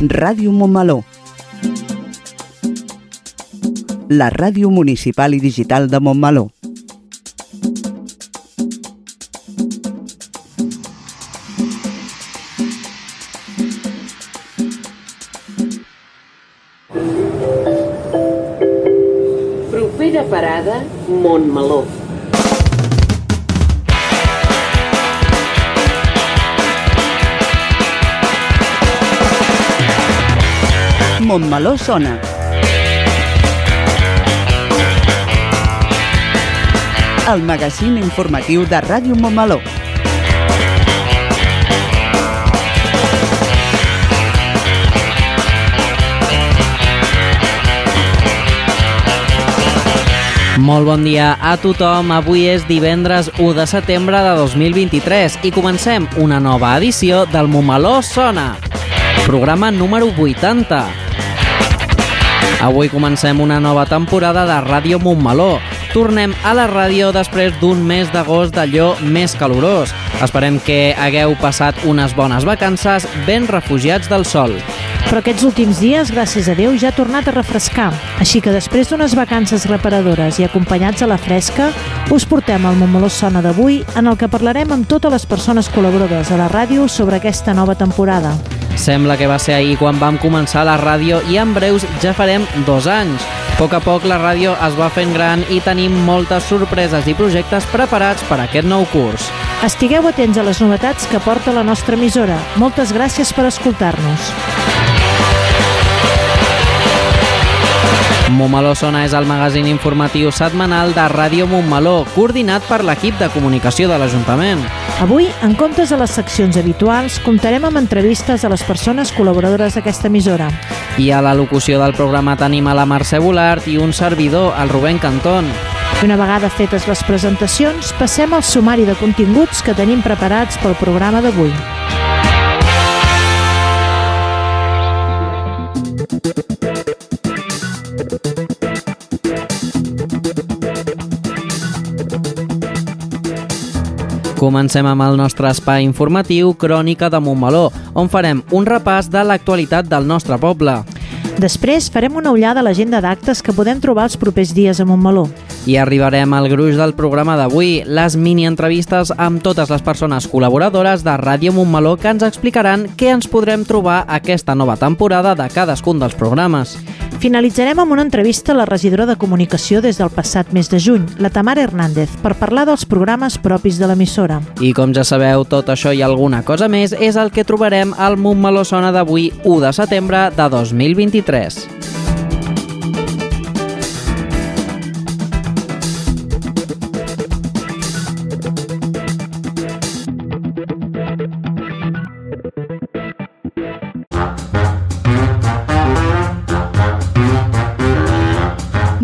Ràdio Montmeló. La ràdio municipal i digital de Montmeló. Montmeló sona. El magazín informatiu de Ràdio Montmeló. Molt bon dia a tothom. Avui és divendres 1 de setembre de 2023 i comencem una nova edició del Montmeló Sona, programa número 80. Avui comencem una nova temporada de Ràdio Montmeló. Tornem a la ràdio després d'un mes d'agost d'allò més calorós. Esperem que hagueu passat unes bones vacances ben refugiats del sol. Però aquests últims dies, gràcies a Déu, ja ha tornat a refrescar. Així que després d'unes vacances reparadores i acompanyats a la fresca, us portem al Montmeló Sona d'avui, en el que parlarem amb totes les persones col·laboradores a la ràdio sobre aquesta nova temporada. Sembla que va ser ahir quan vam començar la ràdio i en breus ja farem dos anys. A poc a poc la ràdio es va fent gran i tenim moltes sorpreses i projectes preparats per a aquest nou curs. Estigueu atents a les novetats que porta la nostra emissora. Moltes gràcies per escoltar-nos. Montmeló Sona és el magazín informatiu setmanal de Ràdio Montmeló, coordinat per l'equip de comunicació de l'Ajuntament. Avui, en comptes de les seccions habituals, comptarem amb entrevistes a les persones col·laboradores d'aquesta emissora. I a la locució del programa tenim a la Mercè Volart i un servidor, el Rubén Cantón. I una vegada fetes les presentacions, passem al sumari de continguts que tenim preparats pel programa d'avui. Comencem amb el nostre espai informatiu Crònica de Montmeló, on farem un repàs de l'actualitat del nostre poble. Després farem una ullada a l'agenda d'actes que podem trobar els propers dies a Montmeló. I arribarem al gruix del programa d'avui, les mini-entrevistes amb totes les persones col·laboradores de Ràdio Montmeló que ens explicaran què ens podrem trobar aquesta nova temporada de cadascun dels programes. Finalitzarem amb una entrevista a la regidora de Comunicació des del passat mes de juny, la Tamara Hernández, per parlar dels programes propis de l'emissora. I com ja sabeu, tot això i alguna cosa més és el que trobarem al Montmeló Sona d'avui, 1 de setembre de 2023.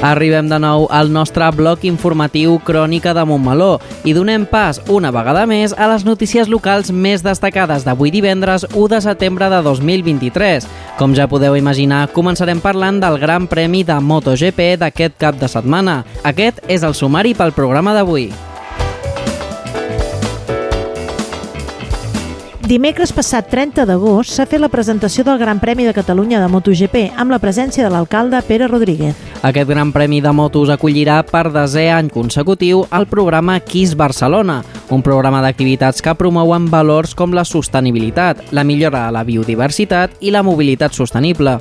Arribem de nou al nostre bloc informatiu Crònica de Montmeló i donem pas una vegada més a les notícies locals més destacades d'avui divendres 1 de setembre de 2023. Com ja podeu imaginar, començarem parlant del Gran Premi de MotoGP d'aquest cap de setmana. Aquest és el sumari pel programa d'avui. Dimecres passat 30 d'agost s'ha fet la presentació del Gran Premi de Catalunya de MotoGP amb la presència de l'alcalde Pere Rodríguez. Aquest Gran Premi de motos acollirà per desè any consecutiu el programa Kiss Barcelona, un programa d'activitats que promouen valors com la sostenibilitat, la millora de la biodiversitat i la mobilitat sostenible.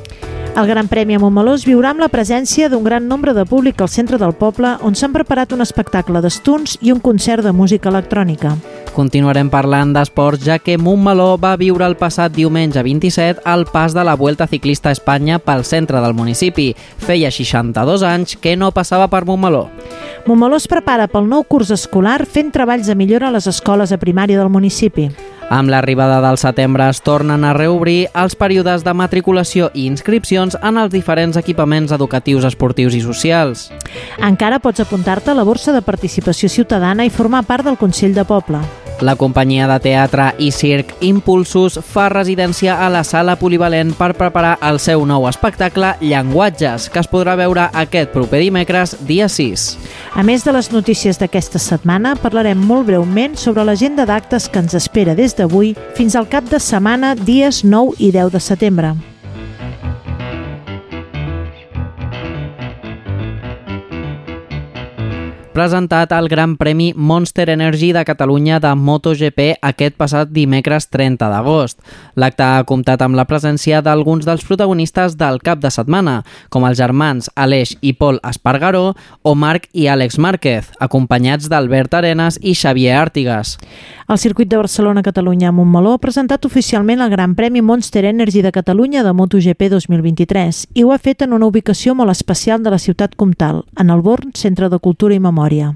El Gran Premi a Montmeló es viurà amb la presència d'un gran nombre de públic al centre del poble on s'han preparat un espectacle d'estuns i un concert de música electrònica. Continuarem parlant d'esports, ja que Montmeló va viure el passat diumenge 27 el pas de la Vuelta Ciclista a Espanya pel centre del municipi. Feia 62 anys que no passava per Montmeló. Montmeló es prepara pel nou curs escolar fent treballs de millora a les escoles a primària del municipi. Amb l'arribada del setembre es tornen a reobrir els períodes de matriculació i inscripcions en els diferents equipaments educatius, esportius i socials. Encara pots apuntar-te a la borsa de participació ciutadana i formar part del Consell de Poble. La companyia de teatre i circ Impulsos fa residència a la sala polivalent per preparar el seu nou espectacle Llenguatges, que es podrà veure aquest proper dimecres, dia 6. A més de les notícies d'aquesta setmana, parlarem molt breument sobre l'agenda d'actes que ens espera des d'avui fins al cap de setmana dies 9 i 10 de setembre. Presentat el Gran Premi Monster Energy de Catalunya de MotoGP aquest passat dimecres 30 d'agost. L'acte ha comptat amb la presència d'alguns dels protagonistes del cap de setmana, com els germans Aleix i Pol Espargaró o Marc i Àlex Márquez, acompanyats d'Albert Arenas i Xavier Àrtigas. El circuit de Barcelona-Catalunya a Montmeló ha presentat oficialment el Gran Premi Monster Energy de Catalunya de MotoGP 2023 i ho ha fet en una ubicació molt especial de la ciutat comtal, en el Born Centre de Cultura i Memòria memòria.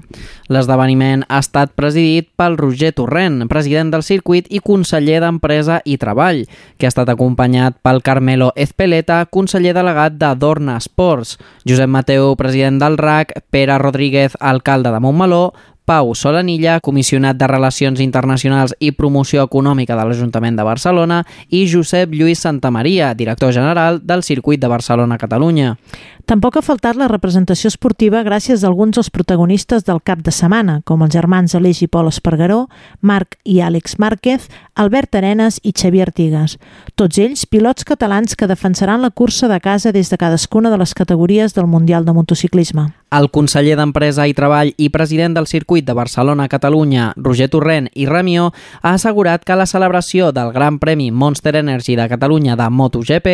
L'esdeveniment ha estat presidit pel Roger Torrent, president del circuit i conseller d'Empresa i Treball, que ha estat acompanyat pel Carmelo Ezpeleta, conseller delegat de Dorna Sports, Josep Mateu, president del RAC, Pere Rodríguez, alcalde de Montmeló, Pau Solanilla, comissionat de Relacions Internacionals i Promoció Econòmica de l'Ajuntament de Barcelona, i Josep Lluís Santamaria, director general del Circuit de Barcelona-Catalunya. Tampoc ha faltat la representació esportiva gràcies a alguns dels protagonistes del cap de setmana, com els germans Aleix i Pol Espargaró, Marc i Àlex Márquez, Albert Arenas i Xavier Artigas. Tots ells pilots catalans que defensaran la cursa de casa des de cadascuna de les categories del Mundial de Motociclisme. El conseller d'Empresa i Treball i president del circuit de Barcelona-Catalunya, Roger Torrent i Ramió, ha assegurat que la celebració del Gran Premi Monster Energy de Catalunya de MotoGP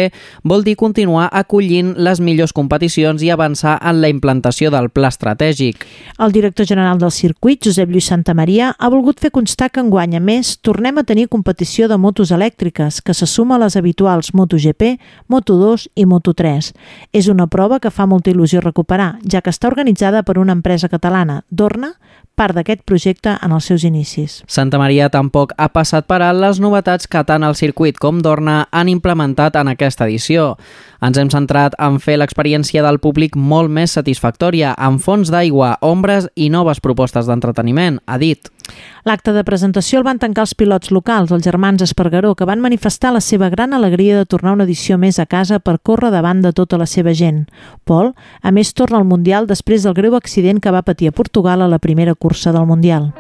vol dir continuar acollint les millors competicions i avançar en la implantació del pla estratègic. El director general del circuit, Josep Lluís Santamaria, ha volgut fer constar que enguany, a més, tornem a tenir competició de motos elèctriques, que se suma a les habituals MotoGP, Moto2 i Moto3. És una prova que fa molta il·lusió recuperar, ja que està organitzada per una empresa catalana, Dorna, part d'aquest projecte en els seus inicis. Santa Maria tampoc ha passat per alt les novetats que tant el circuit com Dorna han implementat en aquesta edició. Ens hem centrat en fer l'experiència del públic molt més satisfactòria, amb fons d'aigua, ombres i noves propostes d'entreteniment, ha dit. L'acte de presentació el van tancar els pilots locals, els germans Espargaró, que van manifestar la seva gran alegria de tornar una edició més a casa per córrer davant de tota la seva gent. Pol, a més, torna al Mundial després del greu accident que va patir a Portugal a la primera cursa del Mundial.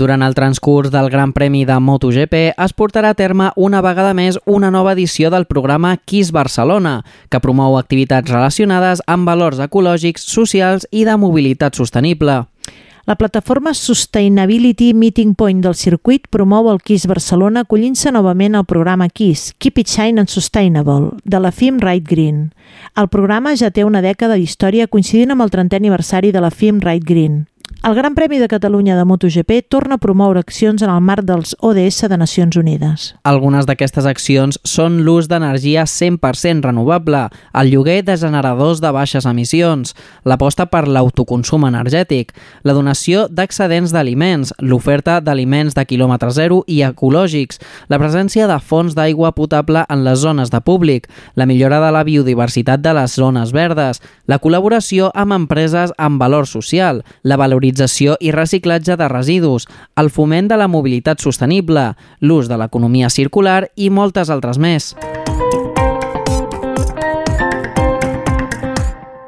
Durant el transcurs del Gran Premi de MotoGP es portarà a terme una vegada més una nova edició del programa Kiss Barcelona, que promou activitats relacionades amb valors ecològics, socials i de mobilitat sostenible. La plataforma Sustainability Meeting Point del circuit promou el KISS Barcelona acollint-se novament al programa KISS, Keep It Shine and Sustainable, de la FIM Right Green. El programa ja té una dècada d'història coincidint amb el 30è aniversari de la FIM Right Green. El Gran Premi de Catalunya de MotoGP torna a promoure accions en el marc dels ODS de Nacions Unides. Algunes d'aquestes accions són l'ús d'energia 100% renovable, el lloguer de generadors de baixes emissions, l'aposta per l'autoconsum energètic, la donació d'excedents d'aliments, l'oferta d'aliments de quilòmetre zero i ecològics, la presència de fonts d'aigua potable en les zones de públic, la millora de la biodiversitat de les zones verdes, la col·laboració amb empreses amb valor social, la valorització valorització i reciclatge de residus, el foment de la mobilitat sostenible, l'ús de l'economia circular i moltes altres més.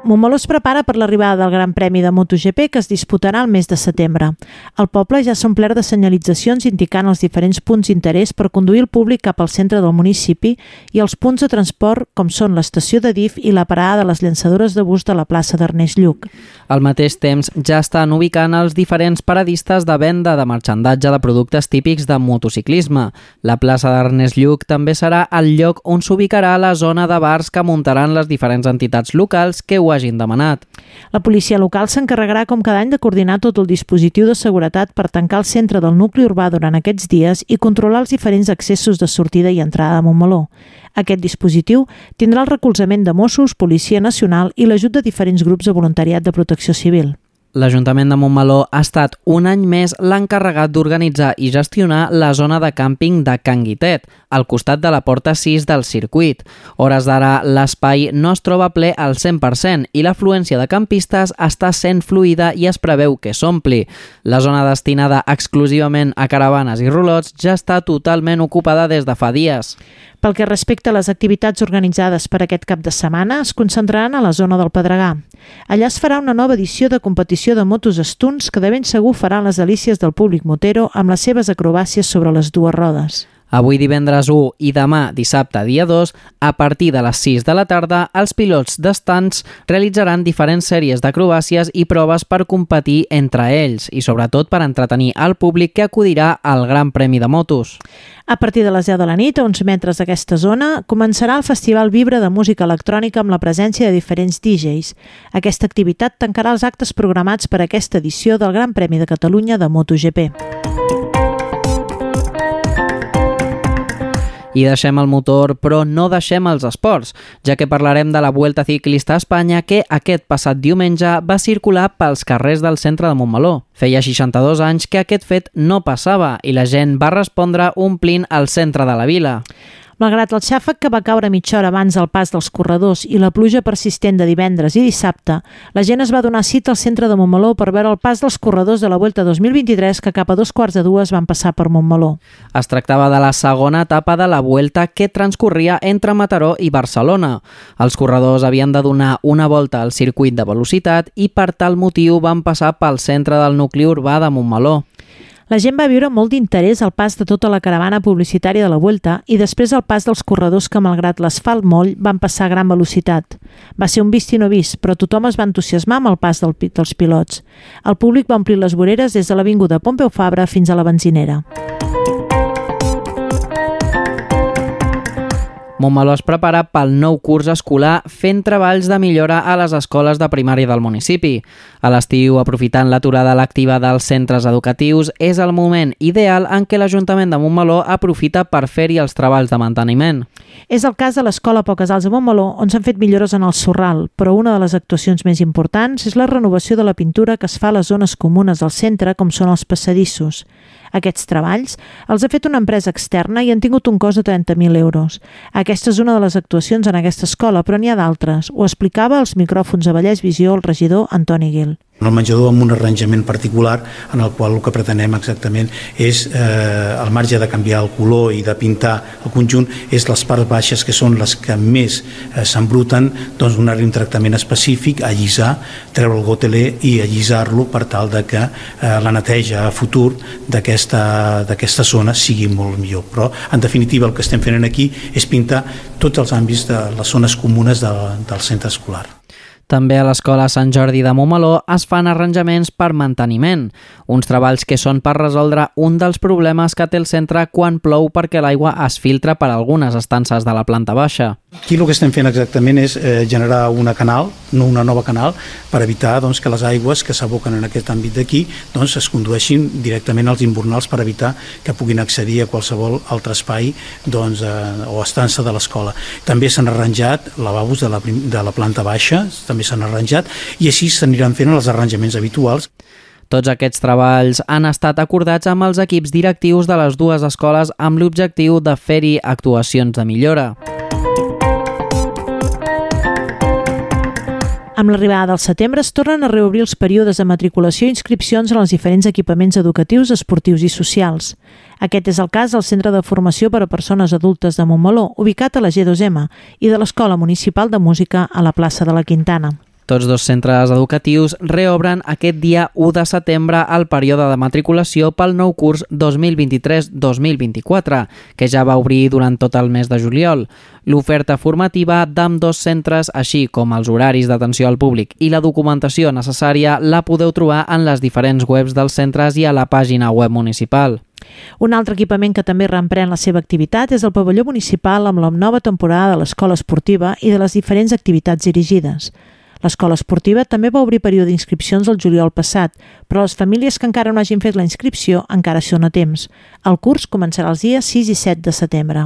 Montmeló es prepara per l'arribada del Gran Premi de MotoGP que es disputarà el mes de setembre. El poble ja s'ha omplert de senyalitzacions indicant els diferents punts d'interès per conduir el públic cap al centre del municipi i els punts de transport com són l'estació de DIF i la parada de les llançadores de bus de la plaça d'Ernest Lluc. Al mateix temps ja estan ubicant els diferents paradistes de venda de marxandatge de productes típics de motociclisme. La plaça d'Ernest Lluc també serà el lloc on s'ubicarà la zona de bars que muntaran les diferents entitats locals que ho hagin demanat. La policia local s'encarregarà com cada any de coordinar tot el dispositiu de seguretat per tancar el centre del nucli urbà durant aquests dies i controlar els diferents accessos de sortida i entrada de Montmeló. Aquest dispositiu tindrà el recolzament de Mossos, Policia Nacional i l'ajut de diferents grups de voluntariat de protecció civil. L'Ajuntament de Montmeló ha estat un any més l'encarregat d'organitzar i gestionar la zona de càmping de Can Guitet, al costat de la porta 6 del circuit. Hores d'ara, l'espai no es troba ple al 100% i l'afluència de campistes està sent fluida i es preveu que s'ompli. La zona destinada exclusivament a caravanes i rolots ja està totalment ocupada des de fa dies. Pel que respecta a les activitats organitzades per aquest cap de setmana, es concentraran a la zona del Pedregà. Allà es farà una nova edició de competició de motos stunts que de ben segur farà les delícies del públic motero amb les seves acrobàcies sobre les dues rodes. Avui divendres 1 i demà dissabte dia 2, a partir de les 6 de la tarda, els pilots d'estants realitzaran diferents sèries d'acrobàcies i proves per competir entre ells i sobretot per entretenir el públic que acudirà al Gran Premi de Motos. A partir de les 10 de la nit, a uns metres d'aquesta zona, començarà el Festival Vibra de Música Electrònica amb la presència de diferents DJs. Aquesta activitat tancarà els actes programats per aquesta edició del Gran Premi de Catalunya de MotoGP. I deixem el motor, però no deixem els esports, ja que parlarem de la Vuelta Ciclista a Espanya que aquest passat diumenge va circular pels carrers del centre de Montmeló. Feia 62 anys que aquest fet no passava i la gent va respondre omplint el centre de la vila. Malgrat el xàfec que va caure mitja hora abans del pas dels corredors i la pluja persistent de divendres i dissabte, la gent es va donar cita al centre de Montmeló per veure el pas dels corredors de la Vuelta 2023 que cap a dos quarts de dues van passar per Montmeló. Es tractava de la segona etapa de la Vuelta que transcorria entre Mataró i Barcelona. Els corredors havien de donar una volta al circuit de velocitat i per tal motiu van passar pel centre del nucli urbà de Montmeló. La gent va viure molt d'interès al pas de tota la caravana publicitària de la Vuelta i després el pas dels corredors que, malgrat l'asfalt moll, van passar a gran velocitat. Va ser un vist i no vist, però tothom es va entusiasmar amb el pas del, dels pilots. El públic va omplir les voreres des de l'Avinguda Pompeu Fabra fins a la benzinera. Montmeló es prepara pel nou curs escolar fent treballs de millora a les escoles de primària del municipi. A l'estiu, aprofitant l'aturada lectiva dels centres educatius, és el moment ideal en què l'Ajuntament de Montmeló aprofita per fer-hi els treballs de manteniment. És el cas de l'Escola Poquesals de Montmeló, on s'han fet millores en el sorral, però una de les actuacions més importants és la renovació de la pintura que es fa a les zones comunes del centre, com són els passadissos. Aquests treballs els ha fet una empresa externa i han tingut un cost de 30.000 euros. Aquesta és una de les actuacions en aquesta escola, però n'hi ha d'altres. Ho explicava als micròfons de Vallès Visió el regidor Antoni Gil en el menjador amb un arranjament particular en el qual el que pretenem exactament és eh, al marge de canviar el color i de pintar el conjunt és les parts baixes que són les que més eh, s'embruten doncs donar-li un tractament específic, allisar, treure el gotelé i allisar-lo per tal de que eh, la neteja a futur d'aquesta zona sigui molt millor. Però en definitiva el que estem fent aquí és pintar tots els àmbits de les zones comunes de, del centre escolar. També a l'Escola Sant Jordi de Montmeló es fan arranjaments per manteniment, uns treballs que són per resoldre un dels problemes que té el centre quan plou perquè l'aigua es filtra per algunes estances de la planta baixa. Aquí el que estem fent exactament és eh, generar una canal, no una nova canal, per evitar doncs, que les aigües que s'aboquen en aquest àmbit d'aquí doncs, es condueixin directament als invernals per evitar que puguin accedir a qualsevol altre espai doncs, eh, o estança de l'escola. També s'han arranjat lavabos de la, de la planta baixa, també s'han arranjat, i així s'aniran fent els arranjaments habituals. Tots aquests treballs han estat acordats amb els equips directius de les dues escoles amb l'objectiu de fer-hi actuacions de millora. Amb l'arribada del setembre es tornen a reobrir els períodes de matriculació i inscripcions en els diferents equipaments educatius, esportius i socials. Aquest és el cas del Centre de Formació per a Persones Adultes de Montmeló, ubicat a la G2M, i de l'Escola Municipal de Música a la plaça de la Quintana. Tots dos centres educatius reobren aquest dia 1 de setembre el període de matriculació pel nou curs 2023-2024, que ja va obrir durant tot el mes de juliol. L'oferta formativa d'amb dos centres, així com els horaris d'atenció al públic i la documentació necessària, la podeu trobar en les diferents webs dels centres i a la pàgina web municipal. Un altre equipament que també reemprèn la seva activitat és el pavelló municipal amb la nova temporada de l'escola esportiva i de les diferents activitats dirigides. L'escola esportiva també va obrir període d'inscripcions el juliol passat, però les famílies que encara no hagin fet la inscripció encara són a temps. El curs començarà els dies 6 i 7 de setembre.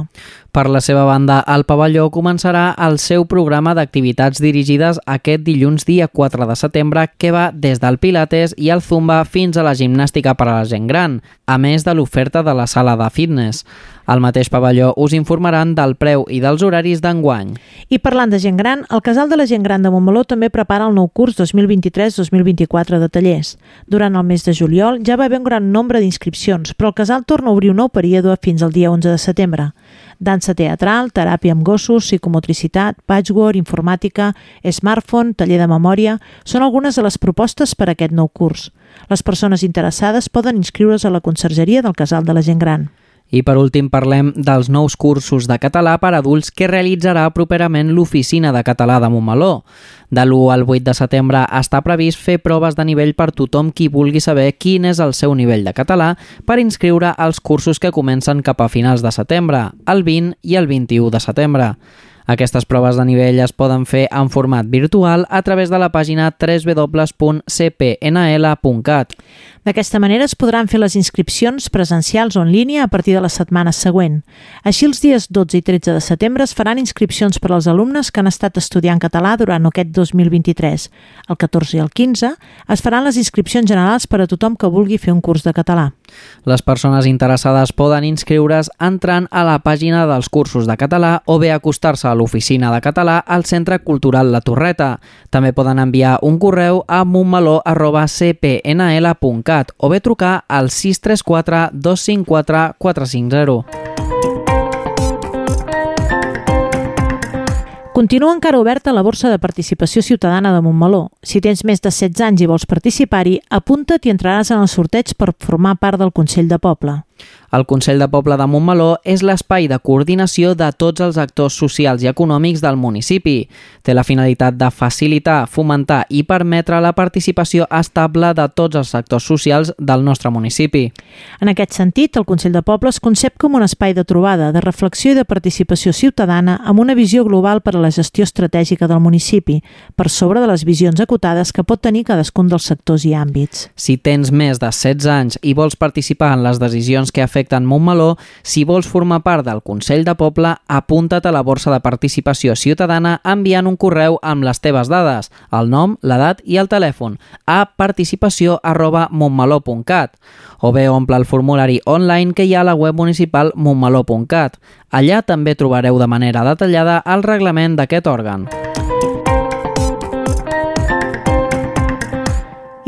Per la seva banda, el pavelló començarà el seu programa d'activitats dirigides aquest dilluns dia 4 de setembre que va des del Pilates i el Zumba fins a la gimnàstica per a la gent gran, a més de l'oferta de la sala de fitness. Al mateix pavelló us informaran del preu i dels horaris d'enguany. I parlant de gent gran, el Casal de la Gent Gran de Montmeló també prepara el nou curs 2023-2024 de tallers. Durant el mes de juliol ja va haver un gran nombre d'inscripcions, però el Casal torna a obrir un nou període fins al dia 11 de setembre. Dansa teatral, teràpia amb gossos, psicomotricitat, patchwork, informàtica, smartphone, taller de memòria... Són algunes de les propostes per a aquest nou curs. Les persones interessades poden inscriure's a la consergeria del Casal de la Gent Gran. I per últim parlem dels nous cursos de català per adults que realitzarà properament l'Oficina de Català de Montmeló. De l'1 al 8 de setembre està previst fer proves de nivell per tothom qui vulgui saber quin és el seu nivell de català per inscriure als cursos que comencen cap a finals de setembre, el 20 i el 21 de setembre. Aquestes proves de nivell es poden fer en format virtual a través de la pàgina www.cpnl.cat. D'aquesta manera es podran fer les inscripcions presencials o en línia a partir de la setmana següent. Així, els dies 12 i 13 de setembre es faran inscripcions per als alumnes que han estat estudiant català durant aquest 2023. El 14 i el 15 es faran les inscripcions generals per a tothom que vulgui fer un curs de català. Les persones interessades poden inscriure's entrant a la pàgina dels cursos de català o bé acostar-se a l'oficina de català al Centre Cultural La Torreta. També poden enviar un correu a montmeló.cpnl.cat o bé trucar al 634 254 450. Continua encara oberta la borsa de participació ciutadana de Montmeló. Si tens més de 16 anys i vols participar-hi, apunta't i entraràs en el sorteig per formar part del Consell de Poble. El Consell de Poble de Montmeló és l'espai de coordinació de tots els actors socials i econòmics del municipi. Té la finalitat de facilitar, fomentar i permetre la participació estable de tots els sectors socials del nostre municipi. En aquest sentit, el Consell de Poble es concep com un espai de trobada, de reflexió i de participació ciutadana amb una visió global per a la gestió estratègica del municipi, per sobre de les visions acotades que pot tenir cadascun dels sectors i àmbits. Si tens més de 16 anys i vols participar en les decisions que afecten Montmeló, si vols formar part del Consell de Poble, apunta't a la borsa de participació ciutadana enviant un correu amb les teves dades, el nom, l'edat i el telèfon a participació arroba montmeló.cat o bé omple el formulari online que hi ha a la web municipal montmeló.cat. Allà també trobareu de manera detallada el reglament d'aquest òrgan.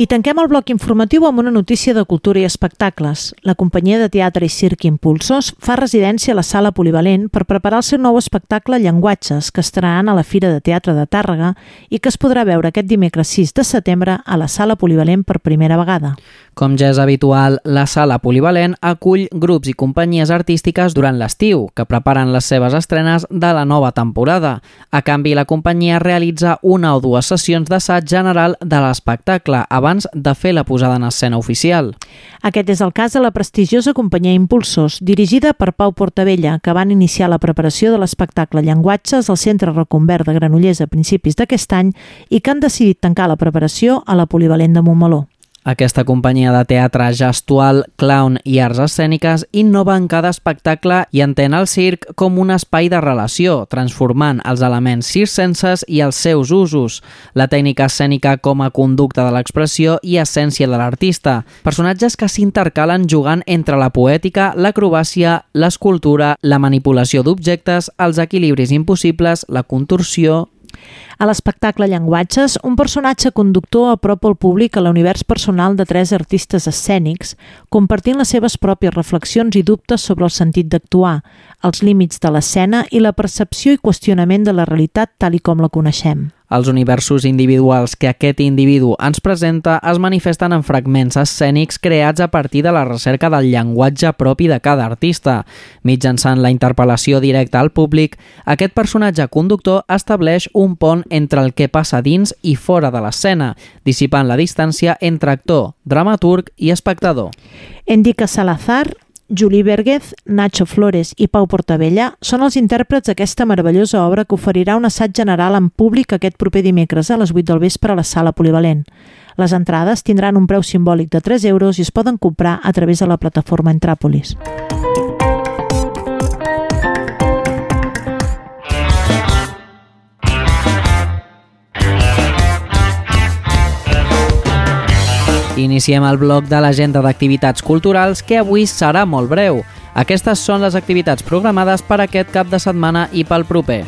I tanquem el bloc informatiu amb una notícia de cultura i espectacles. La companyia de teatre i circ Impulsos fa residència a la sala polivalent per preparar el seu nou espectacle Llenguatges, que estaran a la Fira de Teatre de Tàrrega i que es podrà veure aquest dimecres 6 de setembre a la sala polivalent per primera vegada. Com ja és habitual, la sala polivalent acull grups i companyies artístiques durant l'estiu, que preparen les seves estrenes de la nova temporada. A canvi, la companyia realitza una o dues sessions d'assaig general de l'espectacle abans de fer la posada en escena oficial. Aquest és el cas de la prestigiosa companyia Impulsos, dirigida per Pau Portavella, que van iniciar la preparació de l'espectacle Llenguatges al Centre Reconvert de Granollers a principis d'aquest any i que han decidit tancar la preparació a la Polivalent de Montmeló. Aquesta companyia de teatre gestual, clown i arts escèniques innova en cada espectacle i entén el circ com un espai de relació, transformant els elements circenses i els seus usos, la tècnica escènica com a conducte de l'expressió i essència de l'artista, personatges que s'intercalen jugant entre la poètica, l'acrobàcia, l'escultura, la manipulació d'objectes, els equilibris impossibles, la contorsió, a l'espectacle Llenguatges, un personatge conductor apropa al públic a l'univers personal de tres artistes escènics, compartint les seves pròpies reflexions i dubtes sobre el sentit d'actuar, els límits de l'escena i la percepció i qüestionament de la realitat tal i com la coneixem. Els universos individuals que aquest individu ens presenta es manifesten en fragments escènics creats a partir de la recerca del llenguatge propi de cada artista. Mitjançant la interpel·lació directa al públic, aquest personatge conductor estableix un pont entre el que passa dins i fora de l'escena, dissipant la distància entre actor, dramaturg i espectador. Endica Salazar Juli Berguez, Nacho Flores i Pau Portavella són els intèrprets d'aquesta meravellosa obra que oferirà un assaig general en públic aquest proper dimecres a les 8 del vespre a la sala polivalent. Les entrades tindran un preu simbòlic de 3 euros i es poden comprar a través de la plataforma Entràpolis. Iniciem el bloc de l'agenda d'activitats culturals que avui serà molt breu. Aquestes són les activitats programades per aquest cap de setmana i pel proper.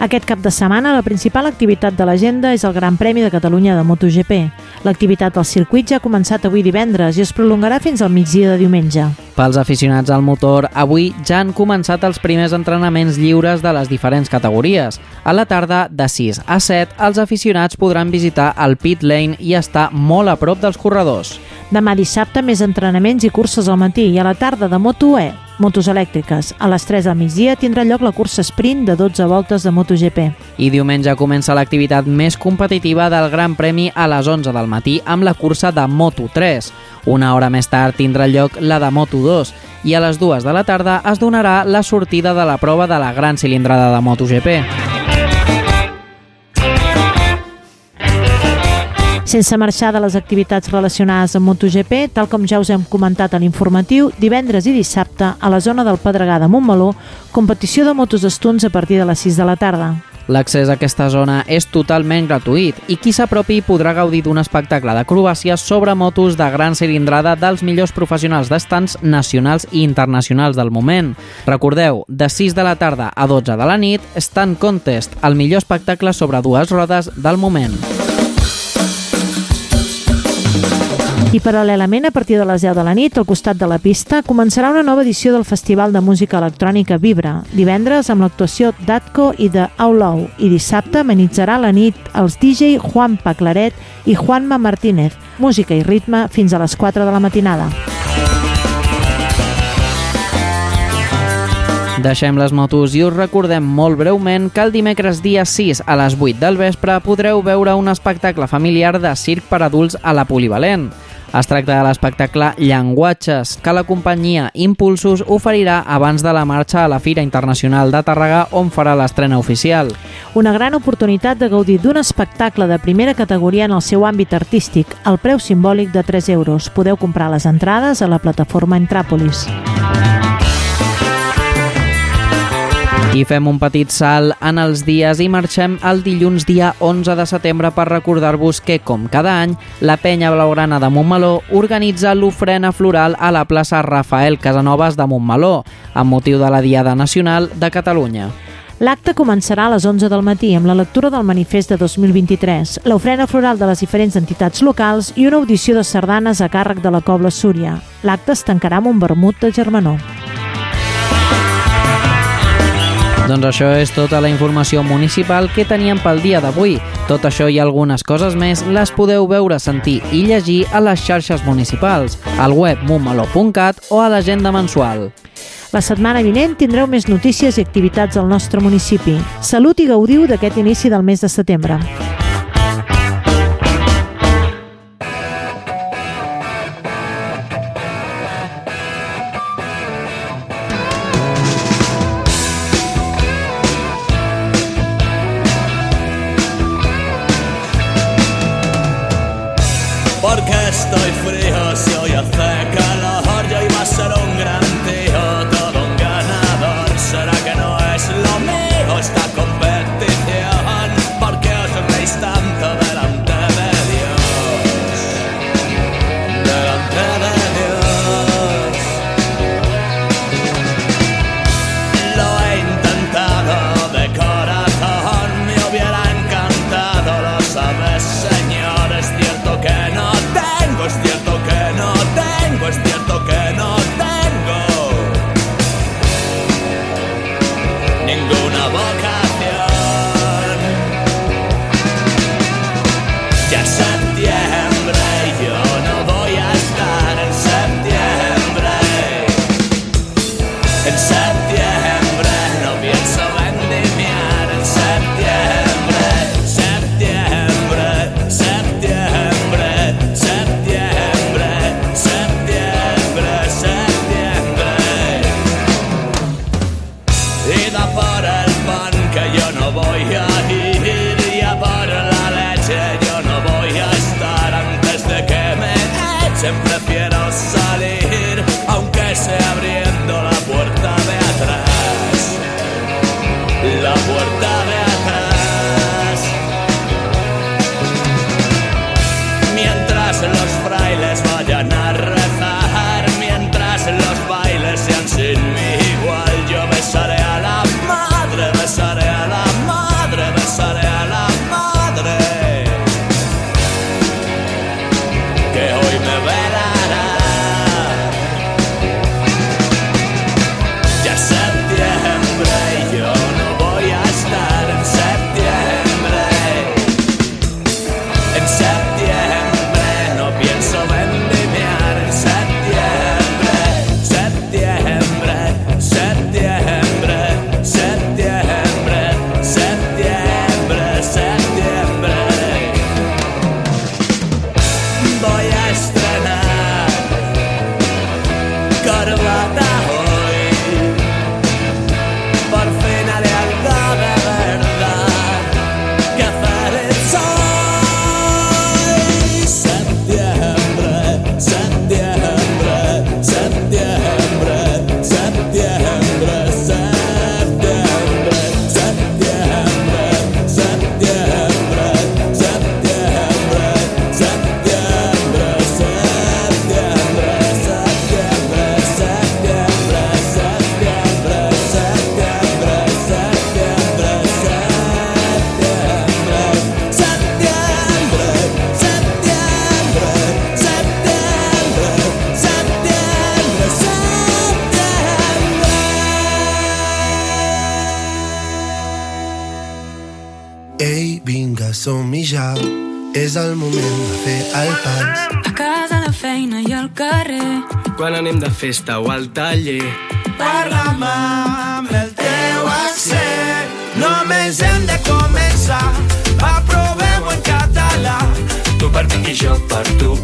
Aquest cap de setmana, la principal activitat de l'agenda és el Gran Premi de Catalunya de MotoGP. L'activitat al circuit ja ha començat avui divendres i es prolongarà fins al migdia de diumenge. Pels aficionats al motor, avui ja han començat els primers entrenaments lliures de les diferents categories. A la tarda, de 6 a 7, els aficionats podran visitar el pit lane i estar molt a prop dels corredors. Demà dissabte, més entrenaments i curses al matí i a la tarda de Moto E, motos elèctriques. A les 3 del migdia tindrà lloc la cursa sprint de 12 voltes de MotoGP. I diumenge comença l'activitat més competitiva del Gran Premi a les 11 del matí amb la cursa de Moto3. Una hora més tard tindrà lloc la de Moto2 i a les 2 de la tarda es donarà la sortida de la prova de la gran cilindrada de MotoGP. Sense marxar de les activitats relacionades amb MotoGP, tal com ja us hem comentat a l'informatiu, divendres i dissabte, a la zona del Pedregà de Montmeló, competició de motos estuns a partir de les 6 de la tarda. L'accés a aquesta zona és totalment gratuït i qui s'apropi podrà gaudir d'un espectacle d'acrobàcies sobre motos de gran cilindrada dels millors professionals d'estants nacionals i internacionals del moment. Recordeu, de 6 de la tarda a 12 de la nit, Stand Contest, el millor espectacle sobre dues rodes del moment. I paral·lelament, a partir de les 10 de la nit, al costat de la pista, començarà una nova edició del Festival de Música Electrònica Vibra, divendres amb l'actuació d'Atco i de Aulau, i dissabte amenitzarà la nit els DJ Juan Paclaret i Juanma Martínez, música i ritme fins a les 4 de la matinada. Deixem les motos i us recordem molt breument que el dimecres dia 6 a les 8 del vespre podreu veure un espectacle familiar de circ per adults a la Polivalent. Es tracta de l'espectacle Llenguatges, que la companyia Impulsos oferirà abans de la marxa a la Fira Internacional de Tàrrega, on farà l'estrena oficial. Una gran oportunitat de gaudir d'un espectacle de primera categoria en el seu àmbit artístic, al preu simbòlic de 3 euros. Podeu comprar les entrades a la plataforma Entràpolis. I fem un petit salt en els dies i marxem el dilluns dia 11 de setembre per recordar-vos que, com cada any, la penya blaugrana de Montmeló organitza l'ofrena floral a la plaça Rafael Casanovas de Montmeló, amb motiu de la Diada Nacional de Catalunya. L'acte començarà a les 11 del matí amb la lectura del manifest de 2023, l'ofrena floral de les diferents entitats locals i una audició de sardanes a càrrec de la Cobla Súria. L'acte es tancarà amb un vermut de germanor. Doncs això és tota la informació municipal que teníem pel dia d'avui. Tot això i algunes coses més les podeu veure, sentir i llegir a les xarxes municipals, al web montmeló.cat o a l'agenda mensual. La setmana vinent tindreu més notícies i activitats al nostre municipi. Salut i gaudiu d'aquest inici del mes de setembre. Quan anem de festa o al taller. Parla'm amb el teu accent. Només hem de començar. Va, provem-ho en català. Tu per mi i jo per tu.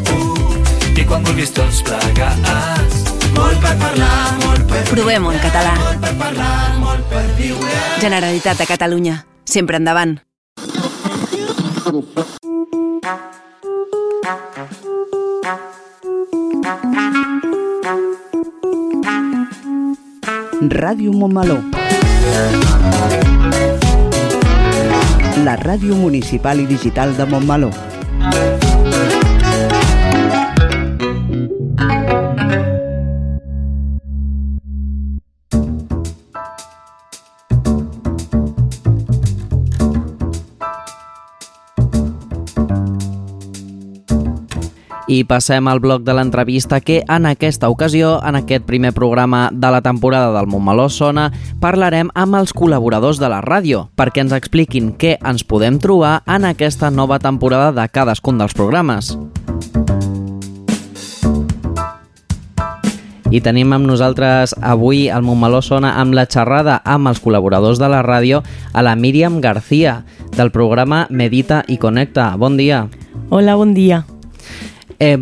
I quan vulguis tots plegats. Molt per parlar, molt per Provem-ho en català. Molt per parlar, molt per viure. Generalitat de Catalunya. Sempre endavant. Ràdio Montmeló. La ràdio municipal i digital de Montmeló. I passem al bloc de l'entrevista que en aquesta ocasió, en aquest primer programa de la temporada del Montmeló Sona, parlarem amb els col·laboradors de la ràdio perquè ens expliquin què ens podem trobar en aquesta nova temporada de cadascun dels programes. I tenim amb nosaltres avui al Montmeló Sona amb la xerrada amb els col·laboradors de la ràdio a la Míriam García del programa Medita i Connecta. Bon dia. Hola, bon dia. Eh,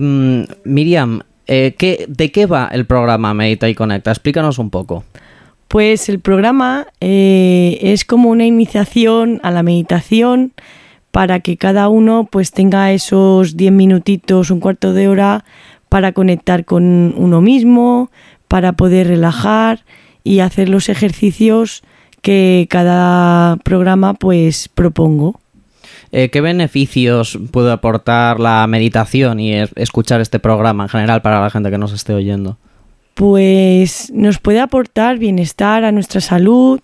Miriam, eh, ¿qué, ¿de qué va el programa Medita y Conecta? Explícanos un poco. Pues el programa eh, es como una iniciación a la meditación para que cada uno pues tenga esos 10 minutitos, un cuarto de hora para conectar con uno mismo, para poder relajar y hacer los ejercicios que cada programa pues propongo. Eh, ¿Qué beneficios puede aportar la meditación y es- escuchar este programa en general para la gente que nos esté oyendo? Pues nos puede aportar bienestar a nuestra salud,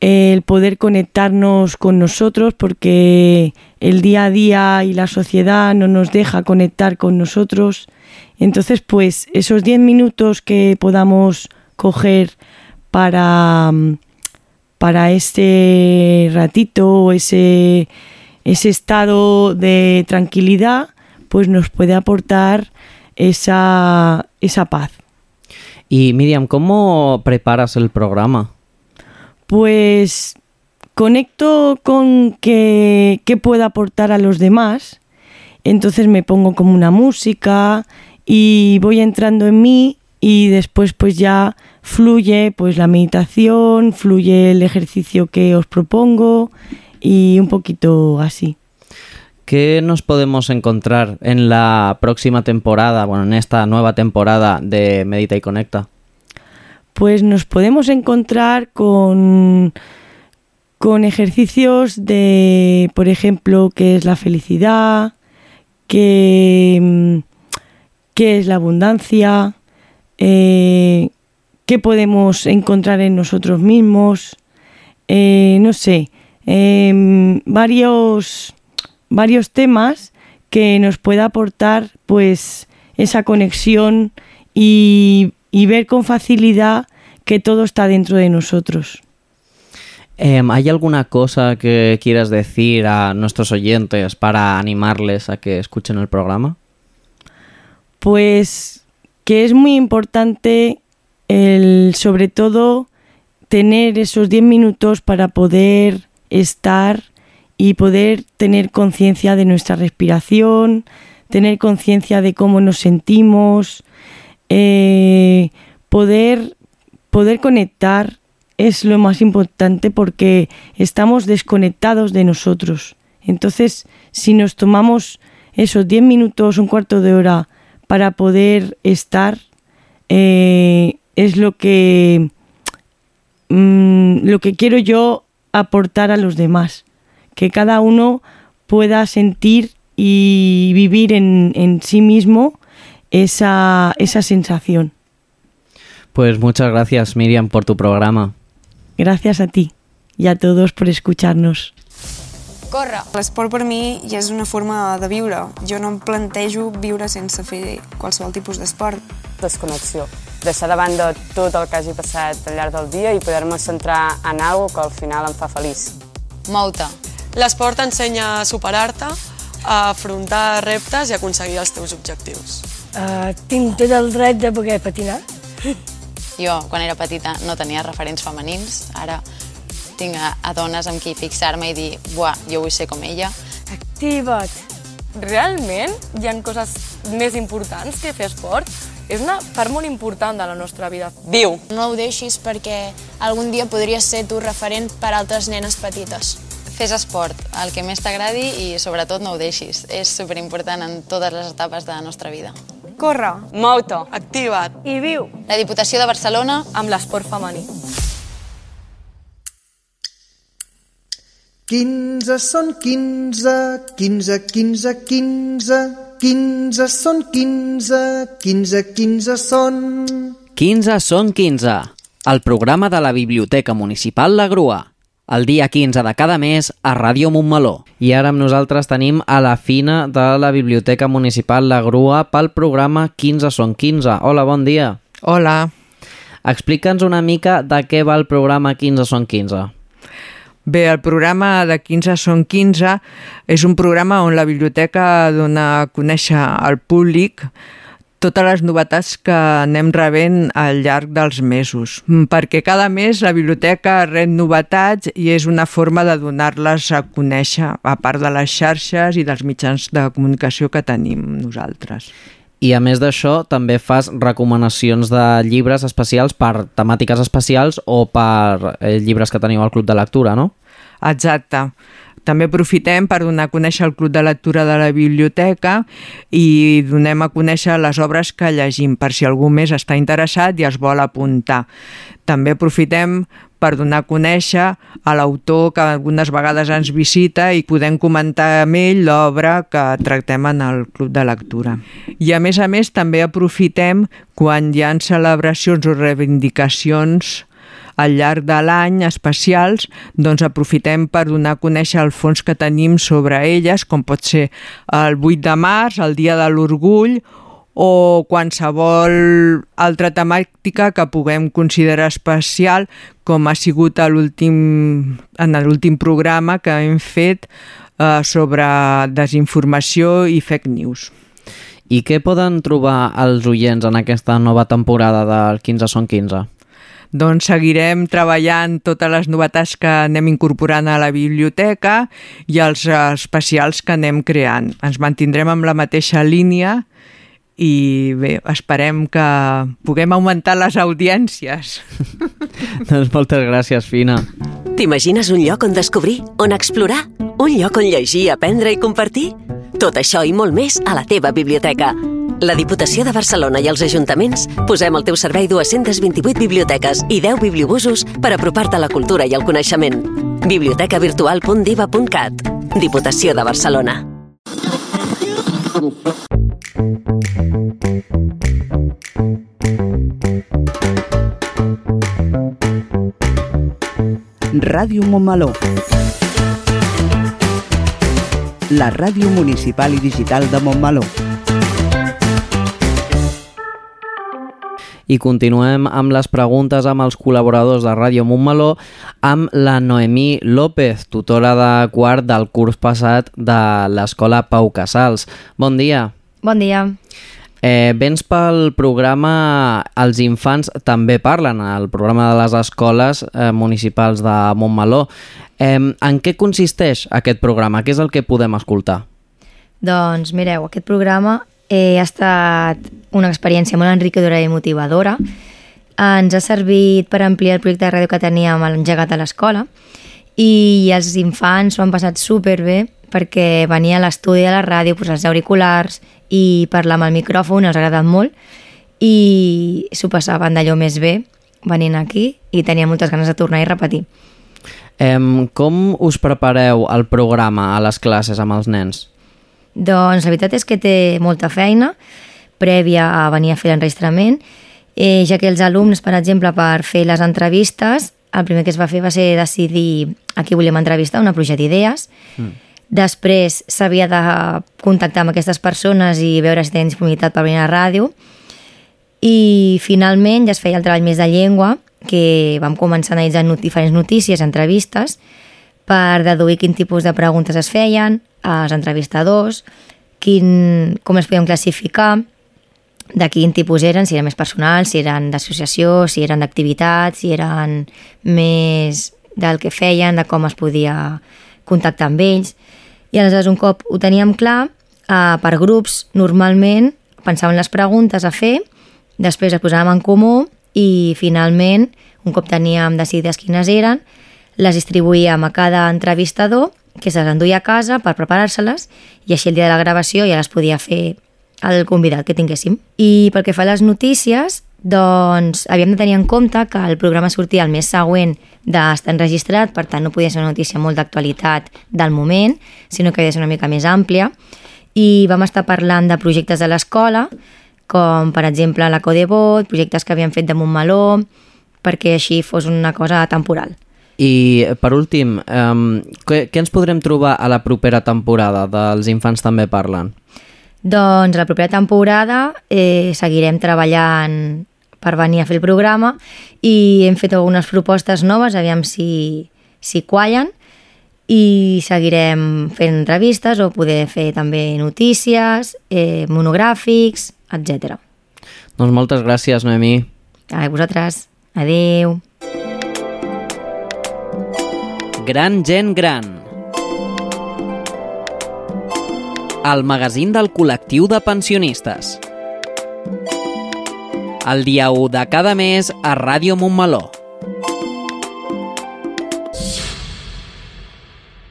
el poder conectarnos con nosotros porque el día a día y la sociedad no nos deja conectar con nosotros. Entonces, pues esos 10 minutos que podamos coger para, mm, para ese ratito o ese, ese estado de tranquilidad, pues nos puede aportar esa, esa paz. Y Miriam, ¿cómo preparas el programa? Pues conecto con qué, qué puedo aportar a los demás, entonces me pongo como una música y voy entrando en mí y después pues ya fluye pues la meditación, fluye el ejercicio que os propongo y un poquito así. ¿Qué nos podemos encontrar en la próxima temporada, bueno, en esta nueva temporada de Medita y Conecta? Pues nos podemos encontrar con, con ejercicios de, por ejemplo, qué es la felicidad, qué, qué es la abundancia, eh, qué podemos encontrar en nosotros mismos, eh, no sé, em, varios, varios temas que nos pueda aportar pues esa conexión y, y ver con facilidad que todo está dentro de nosotros. Em, ¿Hay alguna cosa que quieras decir a nuestros oyentes para animarles a que escuchen el programa? Pues que es muy importante el sobre todo tener esos 10 minutos para poder estar y poder tener conciencia de nuestra respiración, tener conciencia de cómo nos sentimos, eh, poder, poder conectar es lo más importante porque estamos desconectados de nosotros. Entonces, si nos tomamos esos 10 minutos, un cuarto de hora para poder estar, eh, es lo que, mm, lo que quiero yo aportar a los demás. Que cada uno pueda sentir y vivir en, en sí mismo esa, esa sensación. Pues muchas gracias Miriam por tu programa. Gracias a ti y a todos por escucharnos. Corre. L'esport per mi ja és una forma de viure. Jo no em plantejo viure sense fer qualsevol tipus d'esport. Desconnexió. Deixar de banda tot el que hagi passat al llarg del dia i poder-me centrar en alguna que al final em fa feliç. Mou-te. L'esport t'ensenya a superar-te, a afrontar reptes i aconseguir els teus objectius. Uh, tinc tot el dret de poder patinar. Jo, quan era petita, no tenia referents femenins. Ara tinc a, a dones amb qui fixar-me i dir buah, jo vull ser com ella. Activa't! Realment hi han coses més importants que fer esport? És una part molt important de la nostra vida. Viu! No ho deixis perquè algun dia podries ser tu referent per a altres nenes petites. Fes esport, el que més t'agradi i sobretot no ho deixis. És superimportant en totes les etapes de la nostra vida. Corre, Mou-te, activa't i viu. La Diputació de Barcelona amb l'esport femení. 15 són 15, 15, 15, 15, 15 són 15, 15, 15 són... 15 són 15, el programa de la Biblioteca Municipal La Grua, el dia 15 de cada mes a Ràdio Montmeló. I ara amb nosaltres tenim a la Fina de la Biblioteca Municipal La Grua pel programa 15 són 15. Hola, bon dia. Hola. Explica'ns una mica de què va el programa 15 són 15. Bé, el programa de 15 són 15 és un programa on la biblioteca dona a conèixer al públic totes les novetats que anem rebent al llarg dels mesos, perquè cada mes la biblioteca rep novetats i és una forma de donar-les a conèixer, a part de les xarxes i dels mitjans de comunicació que tenim nosaltres. I a més d'això, també fas recomanacions de llibres especials per temàtiques especials o per eh, llibres que teniu al Club de Lectura, no? Exacte. També aprofitem per donar a conèixer el Club de Lectura de la Biblioteca i donem a conèixer les obres que llegim, per si algú més està interessat i es vol apuntar. També aprofitem per donar a conèixer a l'autor que algunes vegades ens visita i podem comentar amb ell l'obra que tractem en el Club de Lectura. I a més a més també aprofitem quan hi ha celebracions o reivindicacions al llarg de l'any especials, doncs aprofitem per donar a conèixer el fons que tenim sobre elles, com pot ser el 8 de març, el Dia de l'Orgull, o qualsevol altra temàtica que puguem considerar especial, com ha sigut a en l'últim programa que hem fet eh, sobre desinformació i fake news. I què poden trobar els oients en aquesta nova temporada del 15 són 15? doncs seguirem treballant totes les novetats que anem incorporant a la biblioteca i els especials que anem creant. Ens mantindrem amb la mateixa línia i bé, esperem que puguem augmentar les audiències. doncs moltes gràcies, Fina. T'imagines un lloc on descobrir, on explorar? Un lloc on llegir, aprendre i compartir? Tot això i molt més a la teva biblioteca. La Diputació de Barcelona i els ajuntaments posem al teu servei 228 biblioteques i 10 bibliobusos per apropar-te a la cultura i al coneixement. bibliotecavirtual.diva.cat Diputació de Barcelona. Ràdio Montmeló. La ràdio municipal i digital de Montmeló. I continuem amb les preguntes amb els col·laboradors de Ràdio Montmeló amb la Noemí López, tutora de quart del curs passat de l'Escola Pau Casals. Bon dia. Bon dia. Eh, vens pel programa Els infants també parlen, el programa de les escoles eh, municipals de Montmeló. Eh, en què consisteix aquest programa? Què és el que podem escoltar? Doncs mireu, aquest programa eh, ha estat una experiència molt enriquidora i motivadora. Ens ha servit per ampliar el projecte de ràdio que teníem a l'engegat a l'escola i els infants s'ho han passat superbé perquè venia a l'estudi de la ràdio, posar els auriculars i parlar amb el micròfon, els ha agradat molt i s'ho passaven d'allò més bé venint aquí i tenia moltes ganes de tornar i repetir. Um, com us prepareu el programa a les classes amb els nens? Doncs la veritat és que té molta feina prèvia a venir a fer l'enregistrament, eh, ja que els alumnes, per exemple, per fer les entrevistes, el primer que es va fer va ser decidir a qui volíem entrevistar, una pluja d'idees. Mm. Després s'havia de contactar amb aquestes persones i veure si tenen disponibilitat per venir a la ràdio. I finalment ja es feia el treball més de llengua, que vam començar analitzant not diferents notícies, entrevistes, per deduir quin tipus de preguntes es feien als entrevistadors, quin, com es podien classificar, de quin tipus eren, si eren més personals, si eren d'associació, si eren d'activitat, si eren més del que feien, de com es podia contactar amb ells. I aleshores, un cop ho teníem clar, eh, per grups, normalment pensaven les preguntes a fer, després les posàvem en comú i finalment, un cop teníem decidides quines eren, les distribuïem a cada entrevistador que se les enduia a casa per preparar-se-les i així el dia de la gravació ja les podia fer el convidat que tinguéssim. I pel que fa a les notícies, doncs havíem de tenir en compte que el programa sortia el mes següent d'estar enregistrat, per tant no podia ser una notícia molt d'actualitat del moment, sinó que havia de ser una mica més àmplia. I vam estar parlant de projectes de l'escola, com per exemple la Codebot, projectes que havien fet de Montmeló, perquè així fos una cosa temporal. I per últim, um, què, què ens podrem trobar a la propera temporada dels Infants també parlen? Doncs la propera temporada eh, seguirem treballant per venir a fer el programa i hem fet algunes propostes noves, aviam si, si quallen, i seguirem fent entrevistes o poder fer també notícies, eh, monogràfics, etc. Doncs moltes gràcies, Noemí. A vosaltres. Adeu. Gran gent gran. El magazín del col·lectiu de pensionistes. El dia 1 de cada mes a Ràdio Montmeló.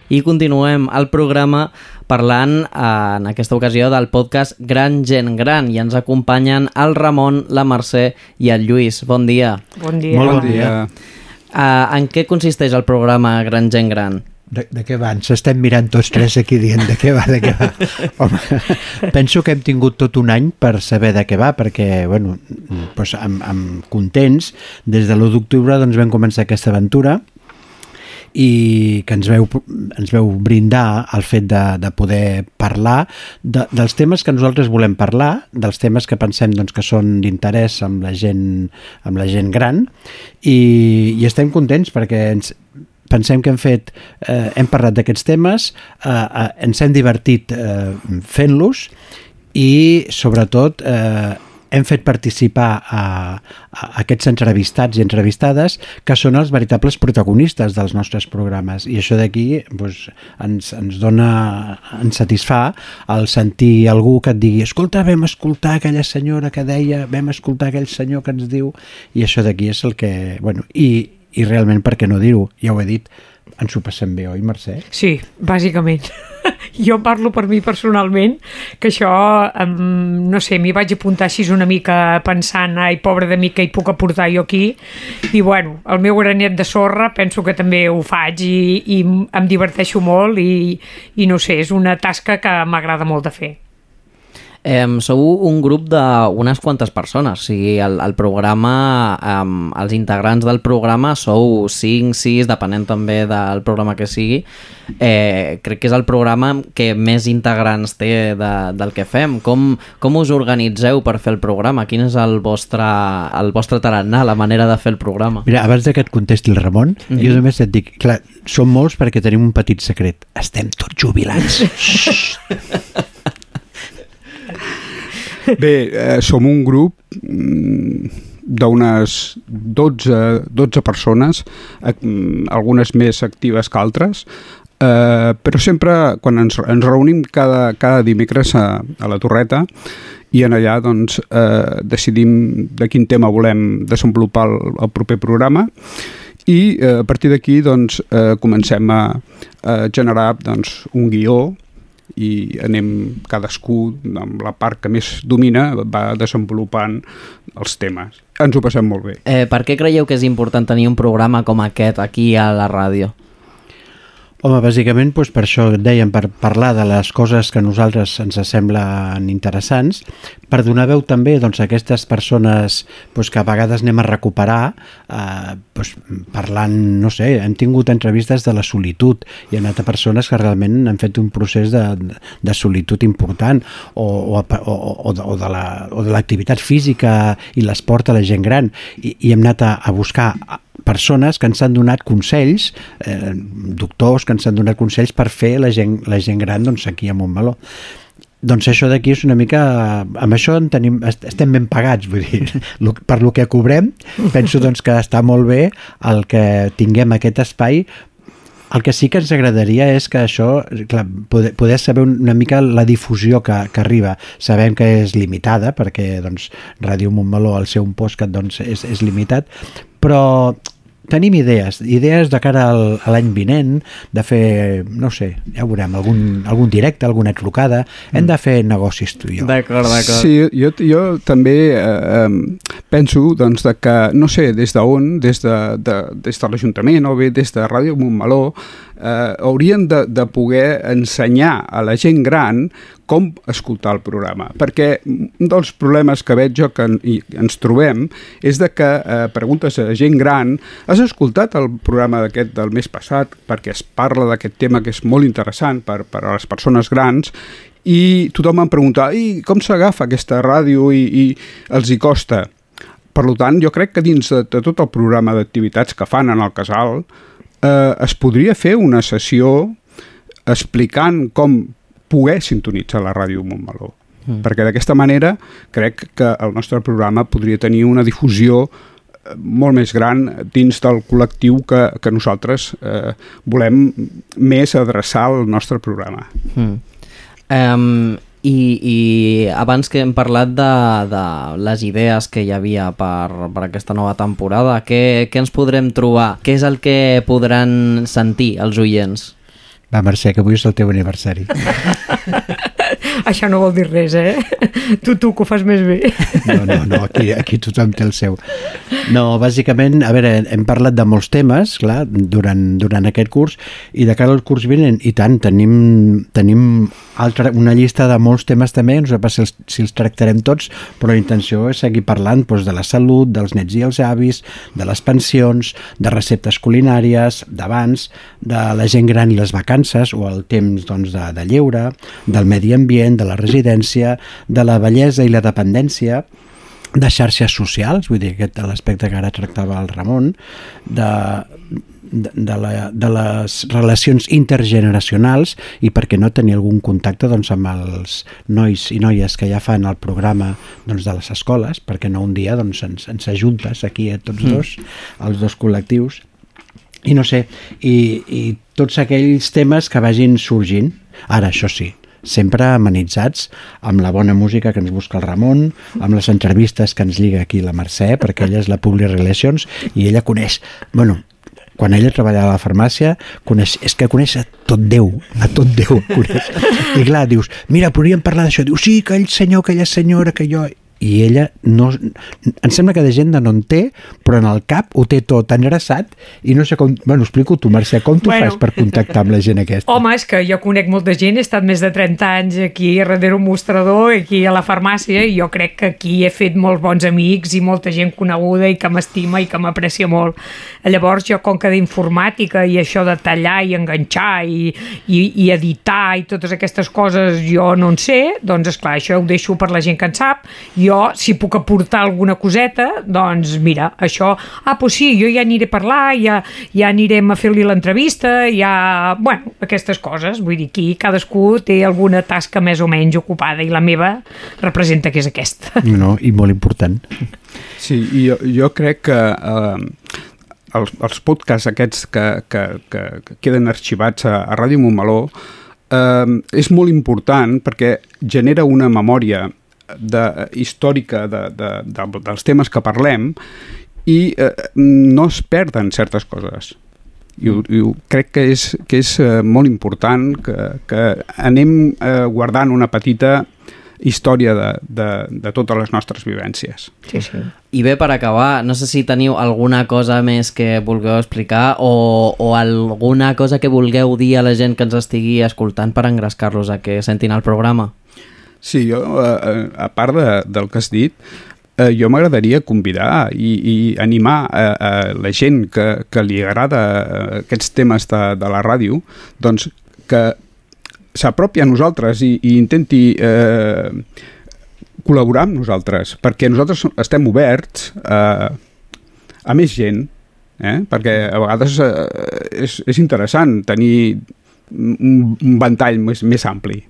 I continuem el programa parlant eh, en aquesta ocasió del podcast Gran Gent Gran i ens acompanyen el Ramon, la Mercè i el Lluís. Bon dia. Bon dia. Molt bon dia. Uh, en què consisteix el programa Gran Gent Gran? De, de què va? Ens estem mirant tots tres aquí dient de què va, de què va. Home, penso que hem tingut tot un any per saber de què va, perquè, bueno, doncs amb, amb contents, des de l'1 d'octubre doncs vam començar aquesta aventura i que ens veu, ens veu brindar el fet de, de poder parlar de, dels temes que nosaltres volem parlar, dels temes que pensem doncs, que són d'interès amb la gent amb la gent gran i, i estem contents perquè ens, pensem que hem fet, eh, hem parlat d'aquests temes, eh, eh, ens hem divertit eh, fent-los i sobretot eh, hem fet participar a, a aquests entrevistats i entrevistades que són els veritables protagonistes dels nostres programes. I això d'aquí doncs, ens, ens dona ens satisfà el sentir algú que et digui escolta, vam escoltar aquella senyora que deia vam escoltar aquell senyor que ens diu i això d'aquí és el que bueno, i, i realment per què no dir-ho, ja ho he dit ens ho passem bé, oi Mercè? Sí, bàsicament. jo parlo per mi personalment, que això, um, no sé, m'hi vaig apuntar així una mica pensant, ai, pobre de mi, que hi puc aportar jo aquí, i bueno, el meu granet de sorra penso que també ho faig i, i em diverteixo molt i, i no sé, és una tasca que m'agrada molt de fer. Eh, sou un grup d'unes quantes persones, o sigui, el, el programa, eh, els integrants del programa sou 5, 6, depenent també del programa que sigui. Eh, crec que és el programa que més integrants té de, del que fem. Com, com us organitzeu per fer el programa? Quin és el vostre, el vostre tarannà, la manera de fer el programa? Mira, abans de que et contesti el Ramon, mm -hmm. jo només et dic, clar, som molts perquè tenim un petit secret. Estem tots jubilats. Bé, eh, som un grup mm, d'unes 12, 12 persones, eh, algunes més actives que altres, eh, però sempre quan ens, ens reunim cada, cada dimecres a, a la Torreta i en allà doncs, eh, decidim de quin tema volem desenvolupar el, el proper programa i eh, a partir d'aquí doncs, eh, comencem a, a generar doncs, un guió i anem cadascú amb la part que més domina va desenvolupant els temes. Ens ho passem molt bé. Eh, per què creieu que és important tenir un programa com aquest aquí a la ràdio? Home, bàsicament doncs per això dèiem, per parlar de les coses que a nosaltres ens semblen interessants, per donar veu també doncs, a aquestes persones doncs, que a vegades anem a recuperar eh, doncs, parlant, no sé, hem tingut entrevistes de la solitud i han anat a persones que realment han fet un procés de, de solitud important o, o, o, o, de, de la- l'activitat física i l'esport a la gent gran i, i hem anat a, a buscar persones que ens han donat consells, eh, doctors que ens han donat consells per fer la gent, la gent gran doncs, aquí a Montmeló. Doncs això d'aquí és una mica... Amb això en tenim, est- estem ben pagats, vull dir, per lo que cobrem, penso doncs, que està molt bé el que tinguem aquest espai el que sí que ens agradaria és que això, clar, poder, poder saber una mica la difusió que, que arriba. Sabem que és limitada, perquè doncs, Ràdio Montmeló, al ser un postcat, doncs, és, és limitat, però tenim idees, idees de cara al, a l'any vinent, de fer, no sé, ja ho veurem, algun, algun directe, alguna trucada, hem de fer negocis tu i jo. D'acord, d'acord. Sí, jo, jo també eh, eh, penso doncs, de que, no sé, des d'on, des de, de, des de l'Ajuntament o bé des de Ràdio Montmeló, eh, haurien de, de poder ensenyar a la gent gran com escoltar el programa. Perquè un dels problemes que veig jo que en, i ens trobem és de que eh, preguntes a gent gran has escoltat el programa d'aquest del mes passat perquè es parla d'aquest tema que és molt interessant per, per a les persones grans i tothom em pregunta i com s'agafa aquesta ràdio i, i els hi costa per tant, jo crec que dins de, de tot el programa d'activitats que fan en el casal eh, es podria fer una sessió explicant com poder sintonitzar la ràdio Montmeló. Mm. Perquè d'aquesta manera crec que el nostre programa podria tenir una difusió eh, molt més gran dins del col·lectiu que, que nosaltres eh, volem més adreçar al nostre programa. Mm. Um, i, I abans que hem parlat de, de les idees que hi havia per, per aquesta nova temporada, què, què ens podrem trobar? Què és el que podran sentir els oients? Va, Mercè, que avui és el teu aniversari. Això no vol dir res, eh? Tu, tu, que ho fas més bé. No, no, no, aquí, aquí tothom té el seu. No, bàsicament, a veure, hem parlat de molts temes, clar, durant, durant aquest curs, i de cara al curs vinent, i tant, tenim, tenim altra, una llista de molts temes també, no sé si els, si els tractarem tots, però la intenció és seguir parlant doncs, de la salut, dels nets i els avis, de les pensions, de receptes culinàries, d'abans, de la gent gran i les vacances, o el temps doncs, de, de lleure, del medi ambient, de la residència, de la bellesa i la dependència, de xarxes socials, vull dir, aquest l'aspecte que ara tractava el Ramon, de, de, de, la, de les relacions intergeneracionals i per què no tenir algun contacte doncs, amb els nois i noies que ja fan el programa doncs, de les escoles, perquè no un dia doncs, ens, ens ajuntes aquí a tots Mm. dos, els dos col·lectius, i no sé, i, i tots aquells temes que vagin sorgint. Ara, això sí, sempre amenitzats amb la bona música que ens busca el Ramon, amb les entrevistes que ens lliga aquí la Mercè, perquè ella és la Public Relations i ella coneix, bueno, quan ella treballava a la farmàcia, coneix, és que coneix a tot Déu, a tot Déu coneix. I clar, dius, mira, podríem parlar d'això. Diu, sí, aquell senyor, aquella senyora que jo... I ella no... Em sembla que de gent no en té, però en el cap ho té tot engraçat i no sé com... Bueno, explico tu, Mercè, com tu Bueno. fas per contactar amb la gent aquesta? Home, és que jo conec molta gent, he estat més de 30 anys aquí darrere un mostrador, aquí a la farmàcia, i jo crec que aquí he fet molts bons amics i molta gent coneguda i que m'estima i que m'aprecia molt. Llavors, jo, com que d'informàtica i això de tallar i enganxar i, i, i editar i totes aquestes coses jo no en sé, doncs, és clar això ho deixo per la gent que en sap. Jo, si puc aportar alguna coseta, doncs, mira, això... Ah, doncs sí, jo ja aniré a parlar, ja, ja anirem a fer-li l'entrevista, ja... Bueno, aquestes coses. Vull dir, aquí cadascú té alguna tasca més o menys ocupada i la meva representa que és aquesta. No, i molt important. Sí, i jo, jo crec que eh, els, els podcasts aquests que, que, que, que queden arxivats a, a Ràdio Montmeló eh, és molt important perquè genera una memòria de, històrica de, de, de, dels temes que parlem i eh, no es perden certes coses. I, ho, i ho, crec que és, que és eh, molt important que, que anem eh, guardant una petita història de, de, de totes les nostres vivències. Sí, sí. I bé, per acabar, no sé si teniu alguna cosa més que vulgueu explicar o, o alguna cosa que vulgueu dir a la gent que ens estigui escoltant per engrescar-los a que sentin el programa. Sí, jo, eh, a part de, del que has dit, eh, jo m'agradaria convidar i, i animar a, a la gent que, que li agrada eh, aquests temes de, de la ràdio, doncs que s'apropi a nosaltres i, i intenti eh, col·laborar amb nosaltres, perquè nosaltres estem oberts eh, a més gent, eh? perquè a vegades eh, és, és interessant tenir un, un ventall més, més ampli.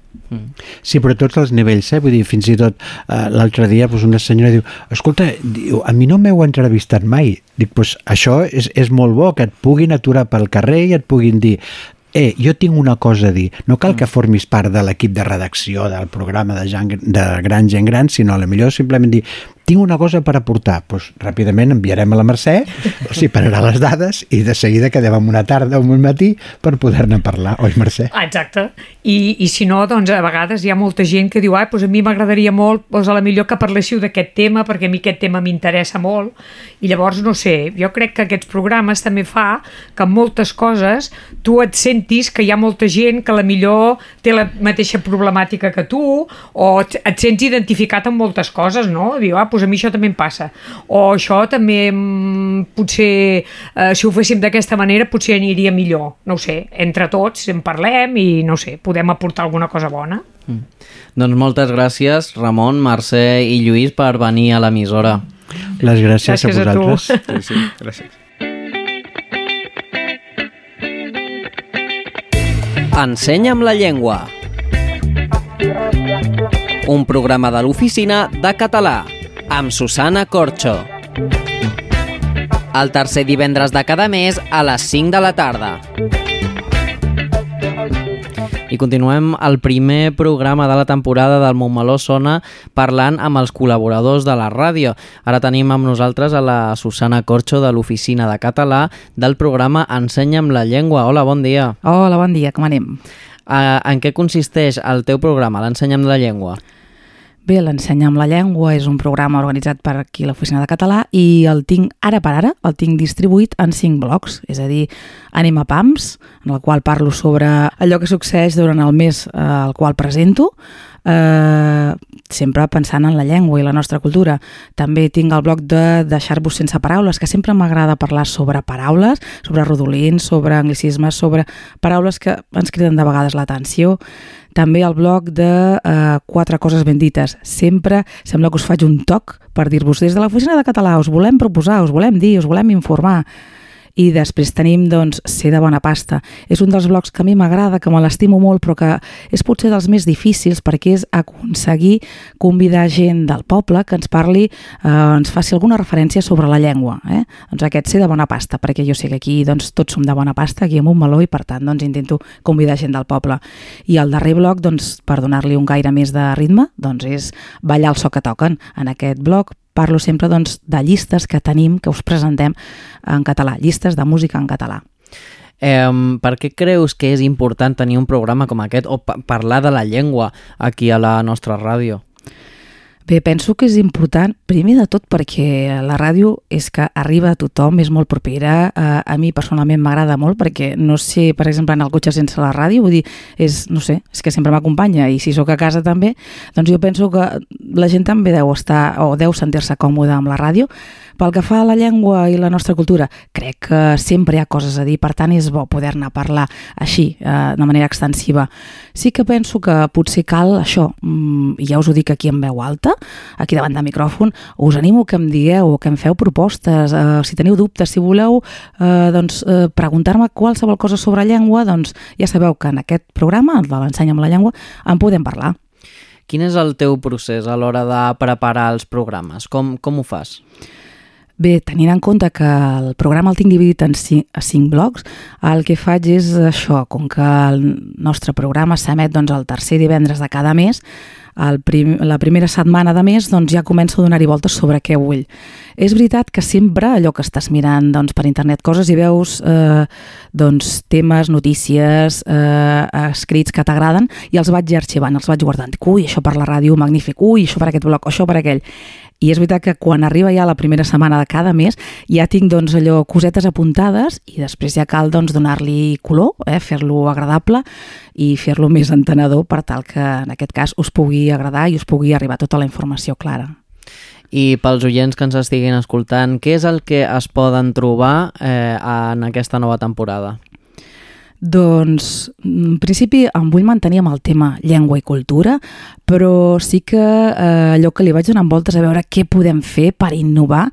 Sí, però tots els nivells, eh? Vull dir, fins i tot eh, l'altre dia pues, una senyora diu, escolta, diu, a mi no m'heu entrevistat mai. Dic, pues, això és, és molt bo, que et puguin aturar pel carrer i et puguin dir eh, jo tinc una cosa a dir, no cal que formis part de l'equip de redacció del programa de, gent, de gran gent gran, sinó a la millor simplement dir, tinc una cosa per aportar, doncs ràpidament enviarem a la Mercè, s'hi pararà les dades i de seguida quedem en una tarda o un matí per poder-ne parlar, oi Mercè? Ah, exacte. I, I si no, doncs a vegades hi ha molta gent que diu, ah, doncs a mi m'agradaria molt, doncs a la millor que parléssiu d'aquest tema, perquè a mi aquest tema m'interessa molt, i llavors, no sé, jo crec que aquests programes també fa que moltes coses tu et sentis que hi ha molta gent que la millor té la mateixa problemàtica que tu, o et, et sents identificat amb moltes coses, no? Diu, ah, doncs a mi això també em passa. O això també, mm, potser, eh, si ho féssim d'aquesta manera, potser aniria millor. No ho sé, entre tots en parlem i, no sé, podem aportar alguna cosa bona. Mm. Doncs moltes gràcies, Ramon, Mercè i Lluís, per venir a l'emissora. Les gràcies, Gràcies a a tu. vosaltres. Sí, sí, gràcies. Ensenya'm la llengua. Un programa de l'oficina de català amb Susana Corxo. El tercer divendres de cada mes a les 5 de la tarda. I continuem el primer programa de la temporada del Montmeló Sona parlant amb els col·laboradors de la ràdio. Ara tenim amb nosaltres a la Susana Corxo de l'Oficina de Català del programa Ensenya'm la llengua. Hola, bon dia. Hola, bon dia, com anem? Uh, en què consisteix el teu programa, l'Ensenya'm la llengua? Bé, l'Ensenya'm la llengua és un programa organitzat per aquí l'Oficina de Català i el tinc, ara per ara, el tinc distribuït en cinc blocs, és a dir, Anima Pams, en el qual parlo sobre allò que succeeix durant el mes eh, al qual presento, eh, sempre pensant en la llengua i la nostra cultura. També tinc el bloc de deixar-vos sense paraules, que sempre m'agrada parlar sobre paraules, sobre rodolins, sobre anglicismes, sobre paraules que ens criden de vegades l'atenció. També el bloc de eh, quatre coses ben dites. Sempre sembla que us faig un toc per dir-vos des de l'oficina de català us volem proposar, us volem dir, us volem informar i després tenim doncs ser de bona pasta. És un dels blocs que a mi m'agrada, que me l'estimo molt, però que és potser dels més difícils perquè és aconseguir convidar gent del poble que ens parli, eh, ens faci alguna referència sobre la llengua. Eh? Doncs aquest ser de bona pasta, perquè jo sé que aquí doncs, tots som de bona pasta, aquí a Montmeló, i per tant doncs, intento convidar gent del poble. I el darrer bloc, doncs, per donar-li un gaire més de ritme, doncs és ballar el so que toquen. En aquest bloc parlo sempre doncs, de llistes que tenim, que us presentem en català, llistes de música en català. Eh, per què creus que és important tenir un programa com aquest o pa parlar de la llengua aquí a la nostra ràdio? Bé, penso que és important, primer de tot perquè la ràdio és que arriba a tothom, és molt propera, eh, a mi personalment m'agrada molt perquè no sé, per exemple, en el cotxe sense la ràdio, vull dir, és, no sé, és que sempre m'acompanya i si sóc a casa també, doncs jo penso que la gent també deu estar o deu sentir-se còmoda amb la ràdio. Pel que fa a la llengua i la nostra cultura, crec que sempre hi ha coses a dir, per tant és bo poder-ne parlar així, eh, de manera extensiva. Sí que penso que potser cal això, mm, ja us ho dic aquí en veu alta, aquí davant del micròfon, us animo que em digueu, que em feu propostes, eh, si teniu dubtes, si voleu eh, doncs, eh, preguntar-me qualsevol cosa sobre llengua, doncs ja sabeu que en aquest programa, el de l'Ensenya amb la llengua, en podem parlar. Quin és el teu procés a l'hora de preparar els programes? Com, com ho fas? Bé, tenint en compte que el programa el tinc dividit en cinc, a cinc blocs, el que faig és això, com que el nostre programa s'emet doncs, el tercer divendres de cada mes, el prim, la primera setmana de mes doncs, ja començo a donar-hi voltes sobre què vull. És veritat que sempre allò que estàs mirant doncs, per internet coses i veus eh, doncs, temes, notícies, eh, escrits que t'agraden i els vaig arxivant, els vaig guardant. Ui, això per la ràdio, magnífic, ui, això per aquest bloc, això per aquell. I és veritat que quan arriba ja la primera setmana de cada mes ja tinc doncs, allò cosetes apuntades i després ja cal doncs, donar-li color, eh, fer-lo agradable i fer-lo més entenedor per tal que en aquest cas us pugui agradar i us pugui arribar tota la informació clara. I pels oients que ens estiguin escoltant, què és el que es poden trobar eh, en aquesta nova temporada? Doncs, en principi, em vull mantenir amb el tema llengua i cultura, però sí que eh, allò que li vaig donar voltes a veure què podem fer per innovar,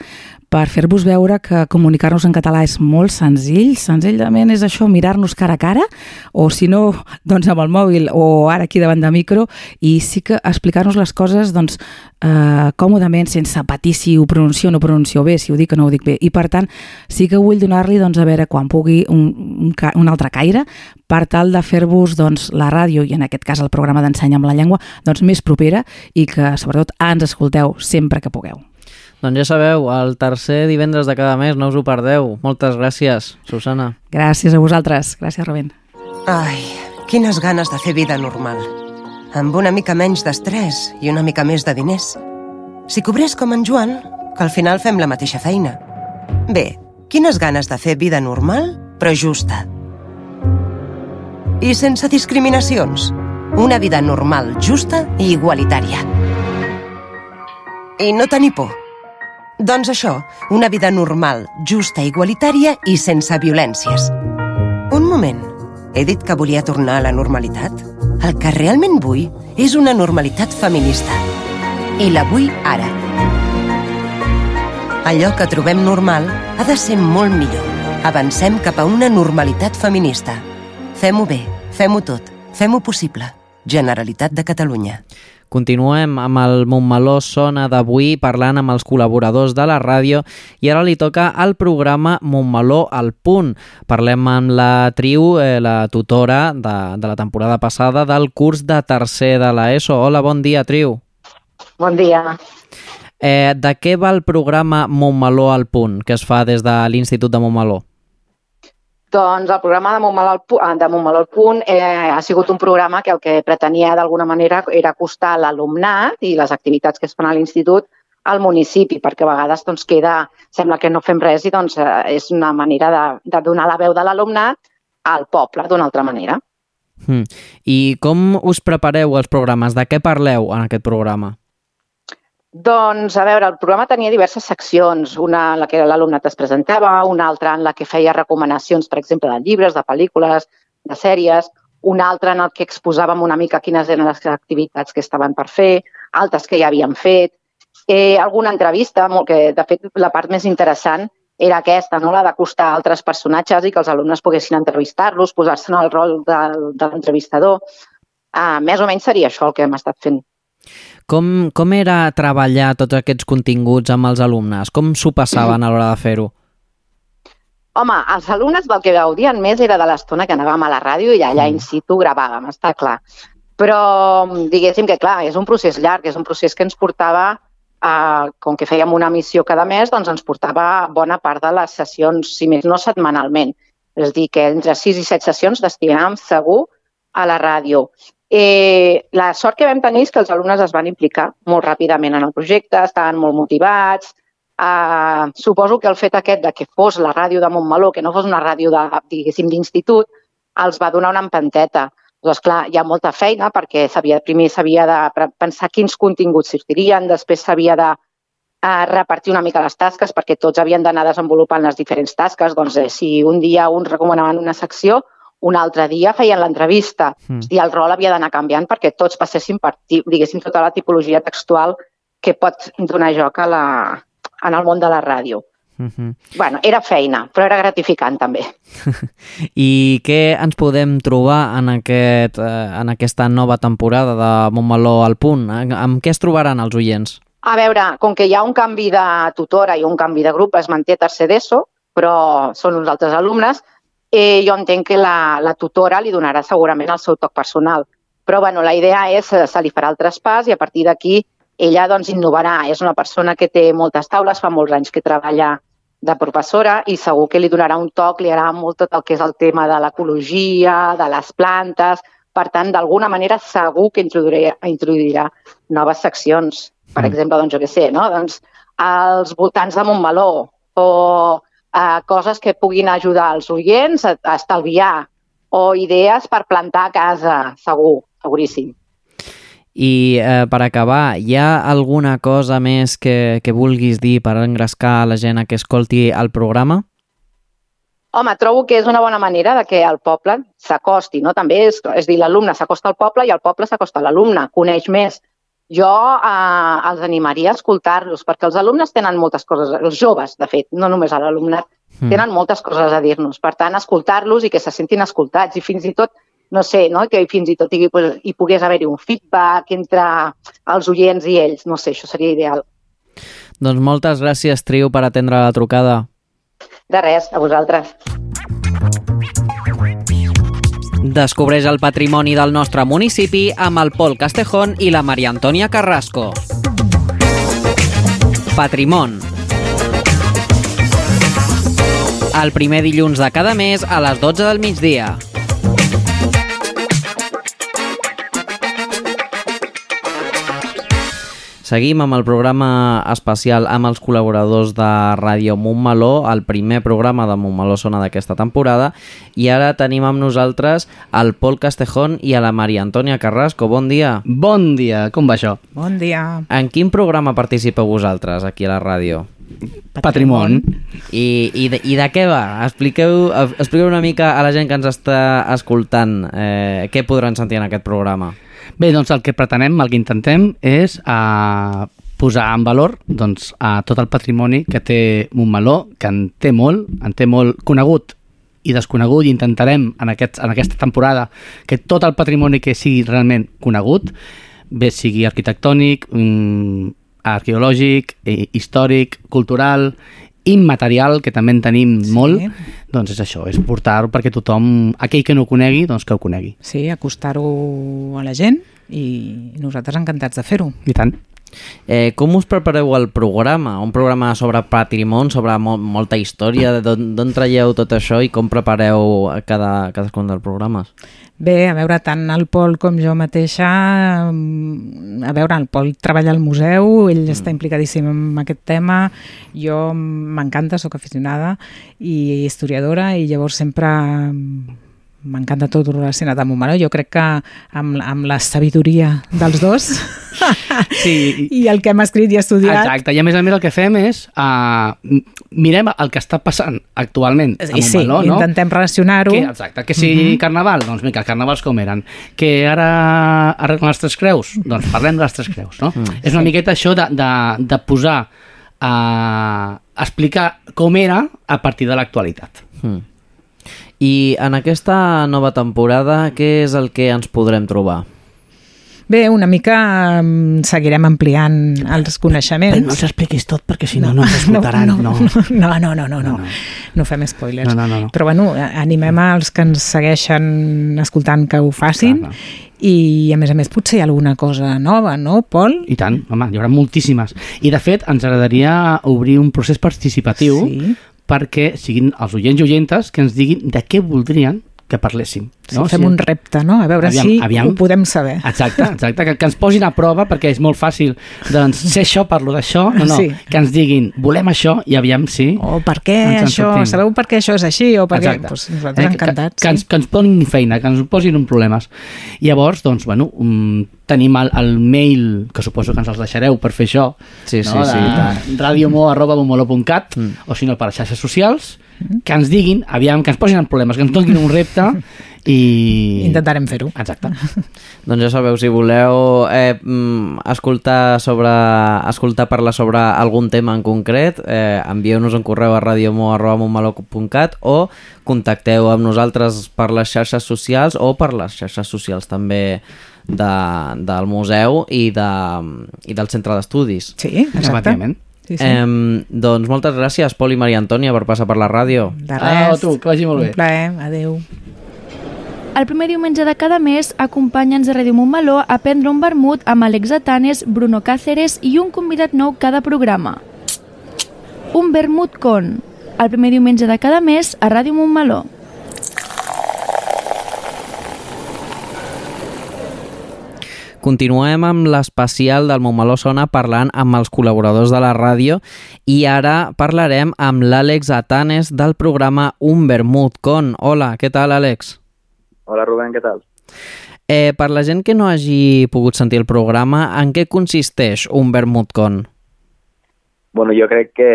per fer-vos veure que comunicar-nos en català és molt senzill. Senzillament és això, mirar-nos cara a cara, o si no, doncs amb el mòbil o ara aquí davant de micro, i sí que explicar-nos les coses doncs, eh, còmodament, sense patir si ho pronuncio o no pronuncio bé, si ho dic o no ho dic bé. I per tant, sí que vull donar-li, doncs, a veure, quan pugui, un, un, un altre caire, per tal de fer-vos doncs, la ràdio, i en aquest cas el programa d'Ensenya amb la llengua, doncs, més propera i que, sobretot, ens escolteu sempre que pugueu. Doncs ja sabeu, el tercer divendres de cada mes, no us ho perdeu. Moltes gràcies, Susana. Gràcies a vosaltres. Gràcies, Robin. Ai, quines ganes de fer vida normal. Amb una mica menys d'estrès i una mica més de diners. Si cobrés com en Joan, que al final fem la mateixa feina. Bé, quines ganes de fer vida normal, però justa. I sense discriminacions. Una vida normal, justa i igualitària. I no tenir por. Doncs això, una vida normal, justa, igualitària i sense violències. Un moment. He dit que volia tornar a la normalitat? El que realment vull és una normalitat feminista. I la vull ara. Allò que trobem normal ha de ser molt millor. Avancem cap a una normalitat feminista. Fem-ho bé, fem-ho tot, fem-ho possible. Generalitat de Catalunya. Continuem amb el Montmeló Sona d'avui parlant amb els col·laboradors de la ràdio i ara li toca el programa Montmeló al punt. Parlem amb la triu, eh, la tutora de, de la temporada passada del curs de tercer de l'ESO. Hola, bon dia, triu. Bon dia. Eh, de què va el programa Montmeló al punt que es fa des de l'Institut de Montmeló? Doncs el programa de Montmeló al Punt, de Montmeló al Punt eh, ha sigut un programa que el que pretenia d'alguna manera era acostar l'alumnat i les activitats que es fan a l'institut al municipi, perquè a vegades doncs, queda, sembla que no fem res i doncs, eh, és una manera de, de donar la veu de l'alumnat al poble d'una altra manera. Mm. I com us prepareu els programes? De què parleu en aquest programa? Doncs, a veure, el programa tenia diverses seccions, una en la que l'alumnat es presentava, una altra en la que feia recomanacions, per exemple, de llibres, de pel·lícules, de sèries, una altra en el que exposàvem una mica quines eren les activitats que estaven per fer, altres que ja havien fet, eh, alguna entrevista, molt que de fet la part més interessant era aquesta, no? la d'acostar altres personatges i que els alumnes poguessin entrevistar-los, posar-se en el rol de, de l'entrevistador. Uh, més o menys seria això el que hem estat fent. Com, com era treballar tots aquests continguts amb els alumnes? Com s'ho passaven a l'hora de fer-ho? Home, els alumnes del que gaudien més era de l'estona que anàvem a la ràdio i allà in situ gravàvem, està clar. Però diguéssim que, clar, és un procés llarg, és un procés que ens portava, eh, com que fèiem una missió cada mes, doncs ens portava bona part de les sessions, si més no setmanalment. És a dir, que entre 6 i 7 sessions destinàvem segur a la ràdio. Eh, la sort que vam tenir és que els alumnes es van implicar molt ràpidament en el projecte, estaven molt motivats. Eh, suposo que el fet aquest de que fos la ràdio de Montmeló, que no fos una ràdio de, d'institut, els va donar una empanteta. Doncs clar, hi ha molta feina perquè sabia, primer s'havia de pensar quins continguts sortirien, després s'havia de eh, repartir una mica les tasques perquè tots havien d'anar desenvolupant les diferents tasques. Doncs eh, si un dia uns recomanaven una secció, un altre dia feien l'entrevista mm. i el rol havia d'anar canviant perquè tots passessin per, diguéssim, tota la tipologia textual que pot donar joc a la, en el món de la ràdio. Mm -hmm. bueno, era feina, però era gratificant també. I què ens podem trobar en, aquest, eh, en aquesta nova temporada de Montmeló al punt? Amb què es trobaran els oients? A veure, com que hi ha un canvi de tutora i un canvi de grup, es manté tercer d'ESO, però són uns altres alumnes, eh, jo entenc que la, la tutora li donarà segurament el seu toc personal. Però bueno, la idea és, eh, se li farà el traspàs i a partir d'aquí ella doncs, innovarà. És una persona que té moltes taules, fa molts anys que treballa de professora i segur que li donarà un toc, li agrada molt tot el que és el tema de l'ecologia, de les plantes, per tant, d'alguna manera segur que introduirà, introduirà noves seccions. Per mm. exemple, doncs, jo què sé, no? doncs, als voltants de Montmeló o eh, coses que puguin ajudar els oients a, a estalviar o idees per plantar a casa, segur, seguríssim. I eh, per acabar, hi ha alguna cosa més que, que vulguis dir per engrescar la gent a que escolti el programa? Home, trobo que és una bona manera de que el poble s'acosti, no? També és, és dir, l'alumne s'acosta al poble i el poble s'acosta a l'alumne, coneix més. Jo eh, els animaria a escoltar-los, perquè els alumnes tenen moltes coses, els joves, de fet, no només l'alumnat, Mm. tenen moltes coses a dir-nos. Per tant, escoltar-los i que se sentin escoltats i fins i tot, no sé, no? que fins i tot hi, pues, hi pogués haver-hi un feedback entre els oients i ells. No sé, això seria ideal. Doncs moltes gràcies, Trio, per atendre la trucada. De res, a vosaltres. Descobreix el patrimoni del nostre municipi amb el Pol Castejón i la Maria Antònia Carrasco. Patrimon. El primer dilluns de cada mes a les 12 del migdia. Seguim amb el programa especial amb els col·laboradors de Ràdio Montmeló, el primer programa de Montmeló Sona d'aquesta temporada, i ara tenim amb nosaltres el Pol Castejón i a la Maria Antònia Carrasco. Bon dia. Bon dia, com va això? Bon dia. En quin programa participeu vosaltres aquí a la ràdio? Patrimon. I, i, de, I de què va? Expliqueu, expliqueu una mica a la gent que ens està escoltant eh, què podran sentir en aquest programa. Bé, doncs el que pretenem, el que intentem és uh, posar en valor doncs, uh, tot el patrimoni que té Montmeló, que en té molt, en té molt conegut i desconegut i intentarem en, aquest, en aquesta temporada que tot el patrimoni que sigui realment conegut, bé sigui arquitectònic, mm, arqueològic, eh, històric, cultural, immaterial, que també en tenim sí. molt, doncs és això, és portar-ho perquè tothom, aquell que no ho conegui, doncs que ho conegui. Sí, acostar-ho a la gent i nosaltres encantats de fer-ho. I tant. Eh, com us prepareu el programa? Un programa sobre patrimoni, sobre mo molta història, d'on traieu tot això i com prepareu cada, cadascun dels programes? Bé, a veure, tant el Pol com jo mateixa, mm, a veure, el Pol treballa al museu, ell mm. està implicadíssim en aquest tema, jo m'encanta, sóc aficionada i historiadora i llavors sempre m'encanta tot relacionat amb Montmeló. Jo crec que amb, amb la sabidoria dels dos sí. i el que hem escrit i estudiat... Exacte, i a més a més el que fem és uh, mirem el que està passant actualment a I sí, Montmeló, no? intentem relacionar-ho. Que, exacte, que si uh -huh. carnaval, doncs mira, els carnavals com eren. Que ara arreglen les tres creus, doncs parlem de les tres creus, no? Mm, és una sí. miqueta això de, de, de posar a uh, explicar com era a partir de l'actualitat. Mm. I en aquesta nova temporada, què és el que ens podrem trobar? Bé, una mica um, seguirem ampliant els coneixements. Però no s'expliquis tot perquè si no no ens escoltaran. No, no, no, no, no, no, no, no. no fem spoilers. No, no, no, no. Però bueno, animem als que ens segueixen escoltant que ho facin clar, clar. i a més a més potser hi ha alguna cosa nova, no, Pol? I tant, home, hi haurà moltíssimes. I de fet ens agradaria obrir un procés participatiu sí perquè siguin els oients i oientes que ens diguin de què voldrien que parléssim. No? Sí, fem sí. un repte, no? A veure aviam, si aviam. ho podem saber. Exacte, exacte que, que ens posin a prova perquè és molt fàcil. Doncs sé això, parlo d'això. No, no, sí. que ens diguin, volem això i aviam si... O per què això, sabeu per què això és així? O per què? Pues nosaltres eh, encantats. Que, que, ens, que ens posin feina, que ens posin un problemes. I llavors, doncs, bueno, um, tenim el, el mail, que suposo que ens els deixareu per fer això, sí, no? sí, sí, radiomo.bomolo.cat mm. o si no per les xarxes socials, que ens diguin, aviam, que ens posin en problemes, que ens donin un repte i... Intentarem fer-ho. Exacte. doncs ja sabeu, si voleu eh, escoltar sobre escoltar parlar sobre algun tema en concret, eh, envieu-nos un correu a radiomo.cat o contacteu amb nosaltres per les xarxes socials o per les xarxes socials també de, del museu i, de, i del centre d'estudis. Sí, exacte. Sí, sí. Eh, doncs moltes gràcies, Pol i Maria Antònia, per passar per la ràdio. De res. Ah, tu, que vagi molt bé. Un plaer, adeu. El primer diumenge de cada mes, acompanya'ns a Ràdio Montmeló a prendre un vermut amb Alex Atanes, Bruno Cáceres i un convidat nou cada programa. Un vermut con, el primer diumenge de cada mes a Ràdio Montmeló. Continuem amb l'especial del Montmeló Sona parlant amb els col·laboradors de la ràdio i ara parlarem amb l'Àlex Atanes del programa Un Vermut Con. Hola, què tal, Àlex? Hola, Rubén, què tal? Eh, per la gent que no hagi pogut sentir el programa, en què consisteix un Vermutcon? Bueno, jo crec que,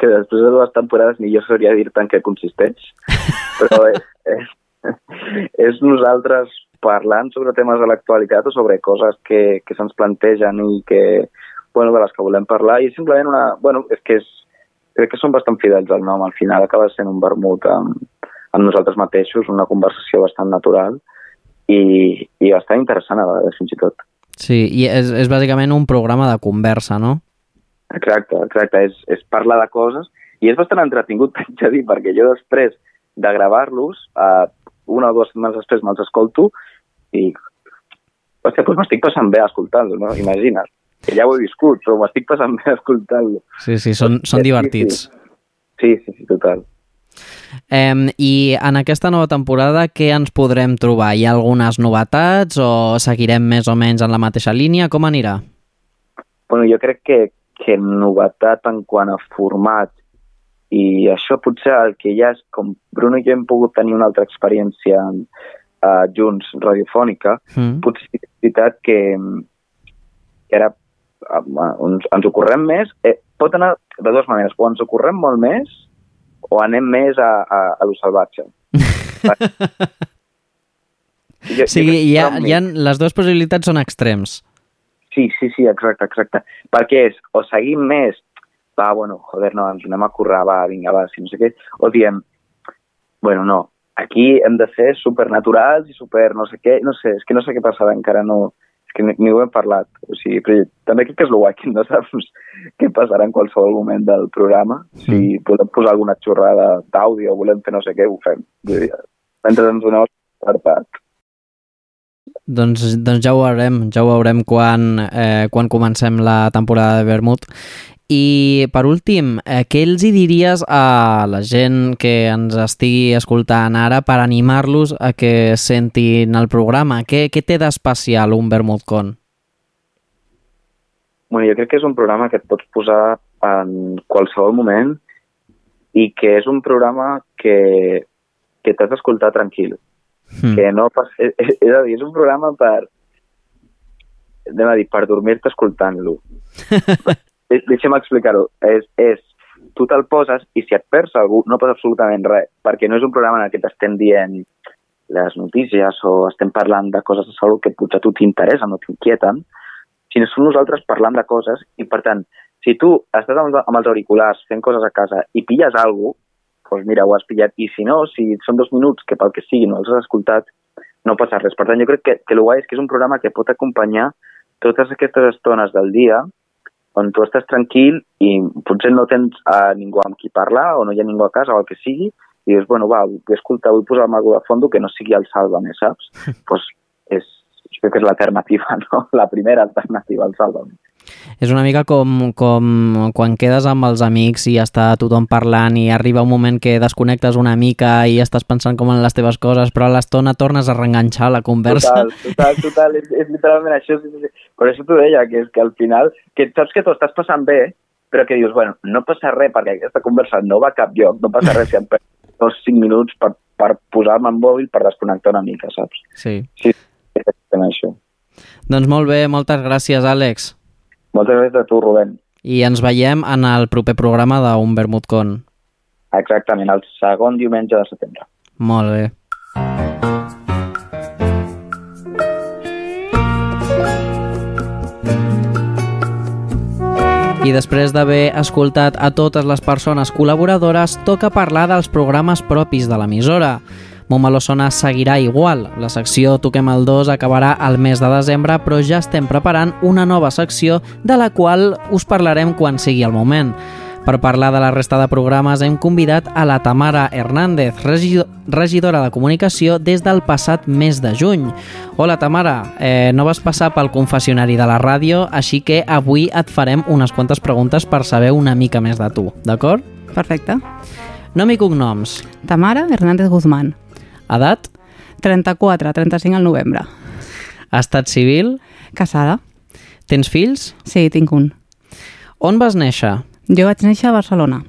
que després de dues temporades millor seria dir-te en què consisteix, però és, és, és nosaltres parlant sobre temes de l'actualitat o sobre coses que, que se'ns plantegen i que, bueno, de les que volem parlar i simplement una... Bueno, és que és, crec que són bastant fidels al nom, al final acaba sent un vermut amb, amb nosaltres mateixos, una conversació bastant natural i, i bastant interessant a vegades fins i tot. Sí, i és, és bàsicament un programa de conversa, no? Exacte, exacte, és, és parlar de coses i és bastant entretingut, t'haig de dir, perquè jo després de gravar-los, eh, una o dues setmanes després me'ls escolto i hòstia, doncs m'estic passant bé escoltant-lo, no? Imagina't, que ja ho he viscut, però m'estic passant bé escoltant-lo. Sí, sí, són, són divertits. Sí, sí, sí, total. Eh, I en aquesta nova temporada què ens podrem trobar? Hi ha algunes novetats o seguirem més o menys en la mateixa línia? Com anirà? Bueno, jo crec que, que novetat en quant a format i això potser el que ja és com Bruno i jo hem pogut tenir una altra experiència uh, junts radiofònica, Mm. potser és veritat que, que ara uh, ens, ens ocorrem més, eh, pot anar de dues maneres, o ens ocorrem molt més o anem més a, a, a lo salvatge. jo, O sigui, hi ha, hi ha, les dues possibilitats són extrems. Sí, sí, sí, exacte, exacte. Perquè és, o seguim més, va, bueno, joder, no, ens anem a currar, va, vinga, va, si no sé què, o diem, bueno, no, aquí hem de ser supernaturals i super no sé què, no sé, és que no sé què passarà, encara no, és que ni, ni ho hem parlat, o sigui, però també crec que és el guai que no saps què passarà en qualsevol moment del programa, si podem posar alguna xorrada d'àudio o volem fer no sé què, ho fem. Dir, Mentre ens doneu per part. Doncs, doncs ja ho veurem, ja ho veurem quan, eh, quan comencem la temporada de Vermut. I per últim, eh, què els hi diries a la gent que ens estigui escoltant ara per animar-los a que sentin el programa? Què, què té d'especial un VermutCon? Bueno, jo crec que és un programa que et pots posar en qualsevol moment i que és un programa que, que t'has d'escoltar tranquil. Mm. Que no pas, és, és a dir, és un programa per anem a dir, per dormir-te escoltant-lo. De- Deixa'm explicar-ho. És, és, tu te'l poses i si et perds algú no passa absolutament res, perquè no és un programa en el que t'estem dient les notícies o estem parlant de coses de salut que potser a tu t'interessen o t'inquieten, sinó som nosaltres parlant de coses i, per tant, si tu estàs amb, amb els auriculars fent coses a casa i pilles alguna cosa, doncs mira, ho has pillat. I si no, si són dos minuts que pel que sigui no els has escoltat, no passa res. Per tant, jo crec que, que el guai és que és un programa que pot acompanyar totes aquestes estones del dia on tu estàs tranquil i potser no tens a ningú amb qui parlar o no hi ha ningú a casa o el que sigui i dius, bueno, va, vull escoltar, vull posar-me alguna de fondo que no sigui el Sálvame, saps? Doncs pues és, jo crec que és l'alternativa, no? La primera alternativa al Sálvame. És una mica com, com quan quedes amb els amics i està tothom parlant i arriba un moment que desconnectes una mica i estàs pensant com en les teves coses, però a l'estona tornes a reenganxar la conversa. Total, total, total, és, és literalment això. Sí, sí, sí. Per això t'ho deia, que és que al final, que saps que t'ho estàs passant bé, però que dius, bueno, no passa res perquè aquesta conversa no va a cap lloc, no passa res si em dos cinc minuts per, per posar-me en mòbil per desconnectar una mica, saps? Sí. Sí, exactament això. Doncs molt bé, moltes gràcies, Àlex. Moltes gràcies a tu, Rubén. I ens veiem en el proper programa d'un VermutCon. Exactament, el segon diumenge de setembre. Molt bé. I després d'haver escoltat a totes les persones col·laboradores, toca parlar dels programes propis de l'emissora. Montmeló Sona seguirà igual. La secció Toquem el 2 acabarà al mes de desembre, però ja estem preparant una nova secció de la qual us parlarem quan sigui el moment. Per parlar de la resta de programes hem convidat a la Tamara Hernández, regi- regidora de comunicació des del passat mes de juny. Hola Tamara, eh, no vas passar pel confessionari de la ràdio, així que avui et farem unes quantes preguntes per saber una mica més de tu, d'acord? Perfecte. Nom i cognoms. Tamara Hernández Guzmán. Edat? 34, 35 al novembre. Estat civil? Casada. Tens fills? Sí, tinc un. On vas néixer? Jo vaig néixer a Barcelona.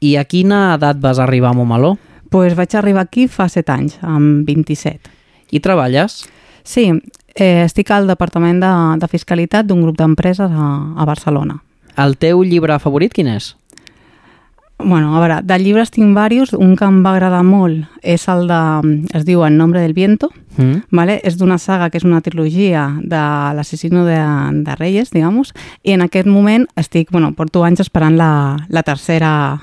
I a quina edat vas arribar a Montmeló? Pues vaig arribar aquí fa 7 anys, amb 27. I treballes? Sí, eh, estic al Departament de, de Fiscalitat d'un grup d'empreses a, a Barcelona. El teu llibre favorit quin és? Bueno, a veure, de llibres tinc diversos. Un que em va agradar molt és el de... es diu En nombre del viento, Mm. ¿vale? és d'una saga que és una trilogia de l'assassino de, de Reyes, digamos, i en aquest moment estic, bueno, porto anys esperant la, la tercera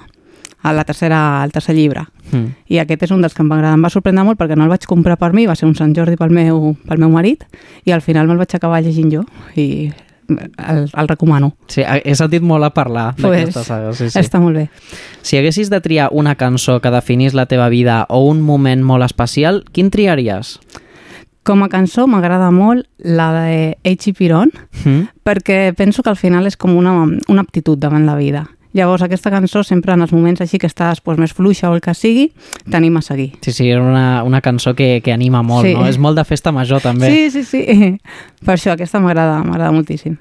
la tercera, el tercer llibre. Mm. I aquest és un dels que em va agradar. Em va sorprendre molt perquè no el vaig comprar per mi, va ser un Sant Jordi pel meu, pel meu marit, i al final me'l vaig acabar llegint jo, i el, el recomano. Sí, he sentit molt a parlar Pues, d'aquesta saga. Sí, sí. Està molt bé. Si haguessis de triar una cançó que definís la teva vida o un moment molt especial, quin triaries? Com a cançó m'agrada molt la de H.I. Piron, Mm? perquè penso que al final és com una, una aptitud davant la vida. Llavors, aquesta cançó sempre en els moments així que estàs pues, més fluixa o el que sigui, t'anima a seguir. Sí, sí, és una, una cançó que, que anima molt, Sí. no? És molt de festa major, també. Sí, sí, sí. Per això aquesta m'agrada, m'agrada moltíssim.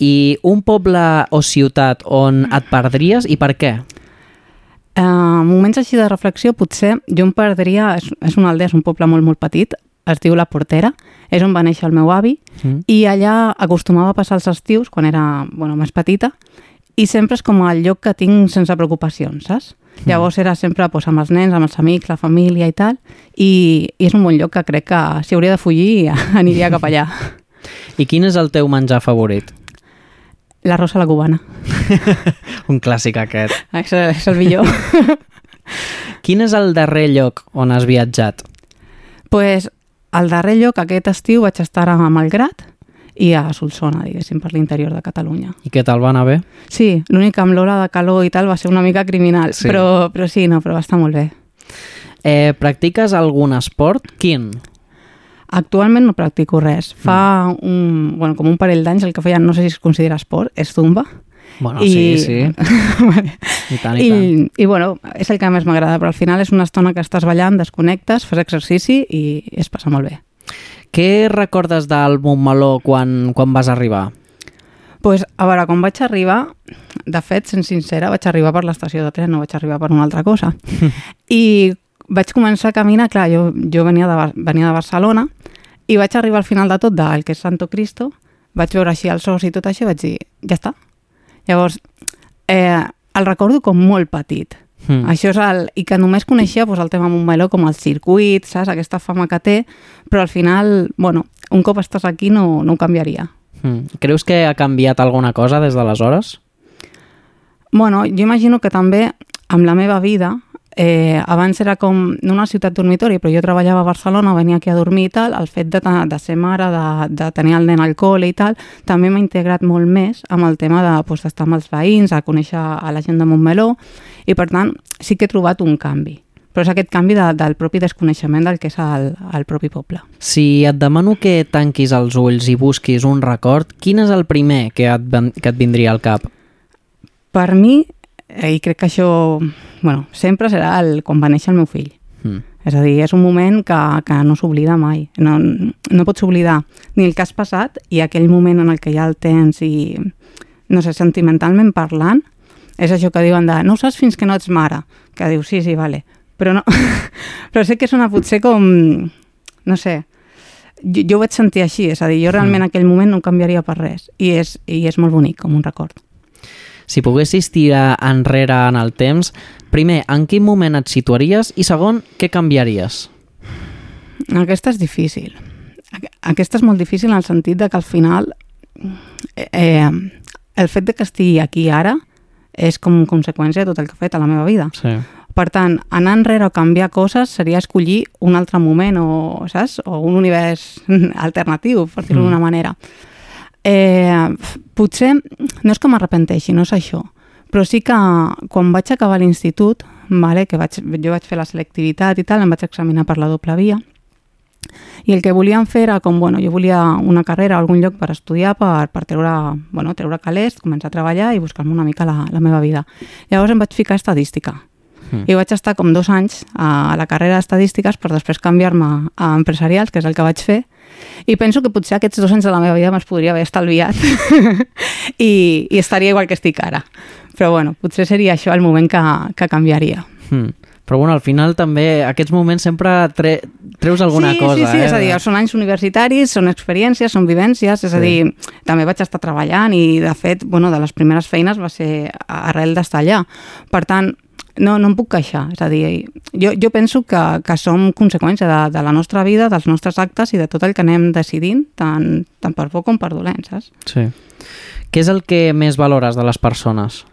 I un poble o ciutat on et perdries i per què? Uh, moments així de reflexió, potser jo em perdria, és, és una aldea, és un poble molt, molt petit, es diu La Portera, és on va néixer el meu avi, Mm. i allà acostumava a passar els estius, quan era bueno, més petita, i sempre és com el lloc que tinc sense preocupacions, saps? Llavors era sempre pues, amb els nens, amb els amics, la família i tal, i, i és un bon lloc que crec que si hauria de fugir aniria cap allà. I quin és el teu menjar favorit? La rosa a la cubana. Un clàssic aquest. És, és el millor. Quin és el darrer lloc on has viatjat? pues, al darrer lloc, aquest estiu, vaig estar a Malgrat i a Solsona, diguéssim, per l'interior de Catalunya. I què tal va anar bé? Sí, l'únic amb l'hora de calor i tal va ser una mica criminal, Sí. però, però sí, no, però va estar molt bé. Eh, practiques algun esport? Quin? Actualment no practico res. Fa un, bueno, com un parell d'anys el que feia, no sé si es considera esport, és zumba. Bueno, sí, sí. I tant, i, I, tant. I, bueno, és el que més m'agrada, però al final és una estona que estàs ballant, desconnectes, fas exercici i es passa molt bé. Què recordes del Montmeló quan, quan vas arribar? pues, a veure, quan vaig arribar, de fet, sent sincera, vaig arribar per l'estació de tren, no vaig arribar per una altra cosa. I vaig començar a caminar, clar, jo, jo venia, de, venia de Barcelona, i vaig arribar al final de tot, del que és Santo Cristo, vaig veure així els sos i tot això, i vaig dir, ja està. Llavors, eh, el recordo com molt petit. Mm. Això és el... I que només coneixia doncs, el tema Montmeló com el circuit, saps? Aquesta fama que té, però al final, bueno, un cop estàs aquí no, no ho canviaria. Mm. Creus que ha canviat alguna cosa des d'aleshores? Bueno, jo imagino que també amb la meva vida, eh, abans era com, una ciutat dormitori, però jo treballava a Barcelona, venia aquí a dormir i tal, el fet de, de ser mare, de, de tenir el nen al col·le i tal, també m'ha integrat molt més amb el tema de, doncs, d'estar amb els veïns, a conèixer a la gent de Montmeló, i per tant sí que he trobat un canvi. Però és aquest canvi de, del propi desconeixement del que és el, el propi poble. Si et demano que tanquis els ulls i busquis un record, quin és el primer que et, que et vindria al cap? Per mi, i crec que això, bueno, sempre serà el, quan va néixer el meu fill. Mm. És a dir, és un moment que, que no s'oblida mai. No, no pots oblidar ni el que has passat i aquell moment en el que ja el tens i, no sé, sentimentalment parlant, és això que diuen de no ho saps fins que no ets mare, que dius sí, sí, vale, però no, però sé que sona potser com, no sé, jo, jo ho vaig sentir així, és a dir, jo realment aquell moment no canviaria per res i és, i és molt bonic, com un record. Si poguessis tirar enrere en el temps, primer, en quin moment et situaries i segon, què canviaries? Aquesta és difícil. Aqu- Aquesta és molt difícil en el sentit de que al final eh, eh, el fet de que estigui aquí ara és com conseqüència de tot el que he fet a la meva vida. Sí. Per tant, anar enrere o canviar coses seria escollir un altre moment o, saps? o un univers alternatiu, per dir-ho Mm. d'una manera. Eh, potser no és que m'arrepenteixi, no és això, però sí que quan vaig acabar l'institut, vale, que vaig, jo vaig fer la selectivitat i tal, em vaig examinar per la doble via, i el que volíem fer era com, bueno, jo volia una carrera a algun lloc per estudiar, per, per treure, bueno, treure calés, començar a treballar i buscar-me una mica la, la meva vida. Llavors em vaig ficar a estadística. Mm. I vaig estar com dos anys a la carrera d'estadístiques per després canviar-me a empresarials, que és el que vaig fer, i penso que potser aquests dos anys de la meva vida me'ls podria haver estalviat i, i estaria igual que estic ara. Però bueno, potser seria això el moment que, que canviaria. Hmm. Però bueno, al final també aquests moments sempre tre treus alguna sí, cosa. Sí, sí, eh? és a dir, són anys universitaris, són experiències, són vivències, és a Sí. dir, també vaig estar treballant i, de fet, bueno, de les primeres feines va ser arrel d'estar allà. Per tant, no, no em puc queixar, és a dir, jo, jo penso que, que som conseqüència de, de la nostra vida, dels nostres actes i de tot el que anem decidint, tant, tant per bo com per dolent, saps? Sí. Què és el que més valores de les persones?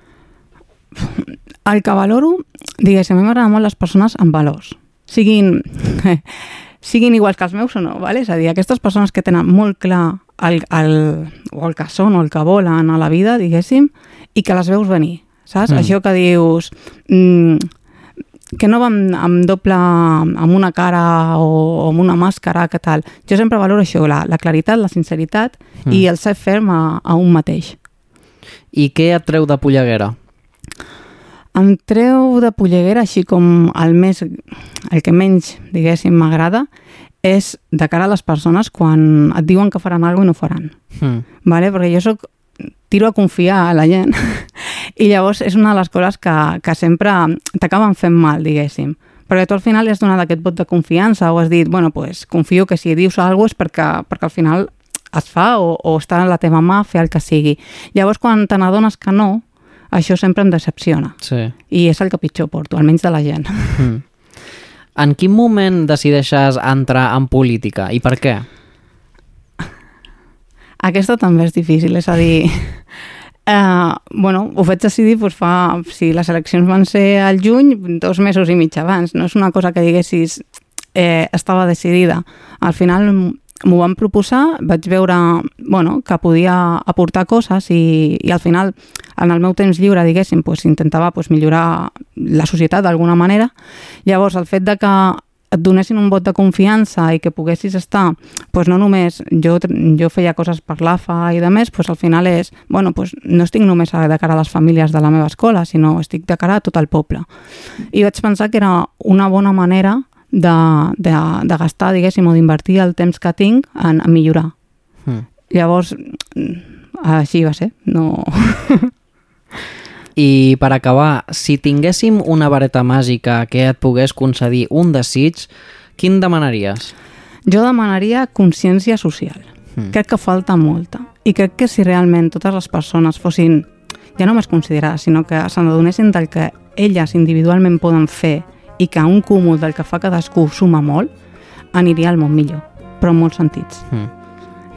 El que valoro, diguéssim, a mi m'agraden molt les persones amb valors. Siguin, siguin iguals que els meus o no, vale? és a dir, aquestes persones que tenen molt clar el, el, o el que són o el que volen a la vida, diguéssim, i que les veus venir, saps? Mm. Això que dius... Mm, que no van amb doble, amb una cara o, o amb una màscara, que tal. Jo sempre valoro això, la, la claritat, la sinceritat Mm. i el ser ferm a, a un mateix. I què et treu de polleguera? Em treu de polleguera, així com el més, el que menys, diguéssim, m'agrada, és de cara a les persones quan et diuen que faran alguna cosa i no faran. Mm. Vale? Perquè jo soc, tiro a confiar a la gent i llavors és una de les coses que, que sempre t'acaben fent mal, diguéssim. Perquè tu al final has donat aquest vot de confiança o has dit, bueno, pues, confio que si dius alguna cosa és perquè, perquè al final es fa o, o està a la teva mà fer el que sigui. Llavors, quan te n'adones que no, això sempre em decepciona. Sí. I és el que pitjor porto, almenys de la gent. Mm. En quin moment decideixes entrar en política i per què? Aquesta també és difícil, és a dir... Uh, bueno, ho vaig decidir doncs, fa, si les eleccions van ser al juny, dos mesos i mig abans. No és una cosa que diguessis eh, estava decidida. Al final m'ho van proposar, vaig veure bueno, que podia aportar coses i, i al final, en el meu temps lliure, diguéssim, doncs, intentava doncs, millorar la societat d'alguna manera. Llavors, el fet de que et donessin un vot de confiança i que poguessis estar, doncs no només jo, jo feia coses per l'AFA i de més, doncs al final és, bueno, doncs no estic només de cara a les famílies de la meva escola, sinó estic de cara a tot el poble. I vaig pensar que era una bona manera de, de, de gastar, diguéssim, o d'invertir el temps que tinc en, en millorar. Mm. Llavors, així va ser. No... I per acabar, si tinguéssim una vareta màgica que et pogués concedir un desig, quin demanaries? Jo demanaria consciència social. Mm. Crec que falta molta. I crec que si realment totes les persones fossin ja no més considerades, sinó que se n'adonessin del que elles individualment poden fer i que un cúmul del que fa cadascú suma molt, aniria al món millor, però en molts sentits. Mm.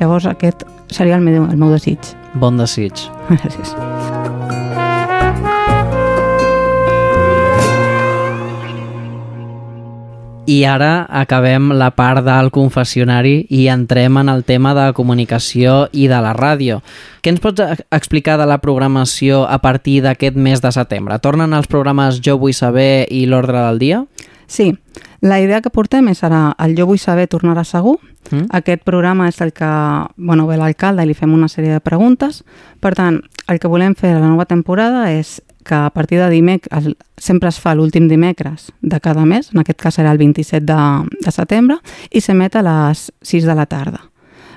Llavors aquest seria el meu, el meu desig. Bon desig. Gràcies. I ara acabem la part del confessionari i entrem en el tema de comunicació i de la ràdio. Què ens pots explicar de la programació a partir d'aquest mes de setembre? Tornen els programes Jo vull saber i l'ordre del dia? Sí, la idea que portem és ara el Jo vull saber tornarà segur. Mm. Aquest programa és el que bueno, ve l'alcalde i li fem una sèrie de preguntes. Per tant, el que volem fer a la nova temporada és que a partir de dimecres, sempre es fa l'últim dimecres de cada mes, en aquest cas serà el 27 de, de setembre, i s'emet a les 6 de la tarda.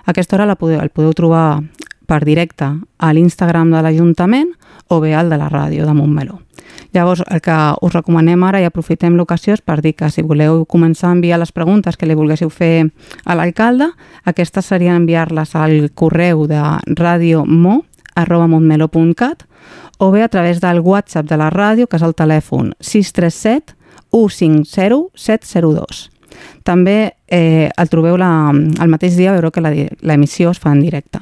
A aquesta hora la podeu, el podeu trobar per directe a l'Instagram de l'Ajuntament o bé al de la ràdio de Montmeló. Llavors, el que us recomanem ara i aprofitem l'ocasió és per dir que si voleu començar a enviar les preguntes que li volguéssiu fer a l'alcalde, aquestes serien enviar-les al correu de radiomo arroba montmeló.cat o bé a través del WhatsApp de la ràdio, que és el telèfon 637 150 702. També eh, el trobeu la, el mateix dia, veureu que l'emissió es fa en directe.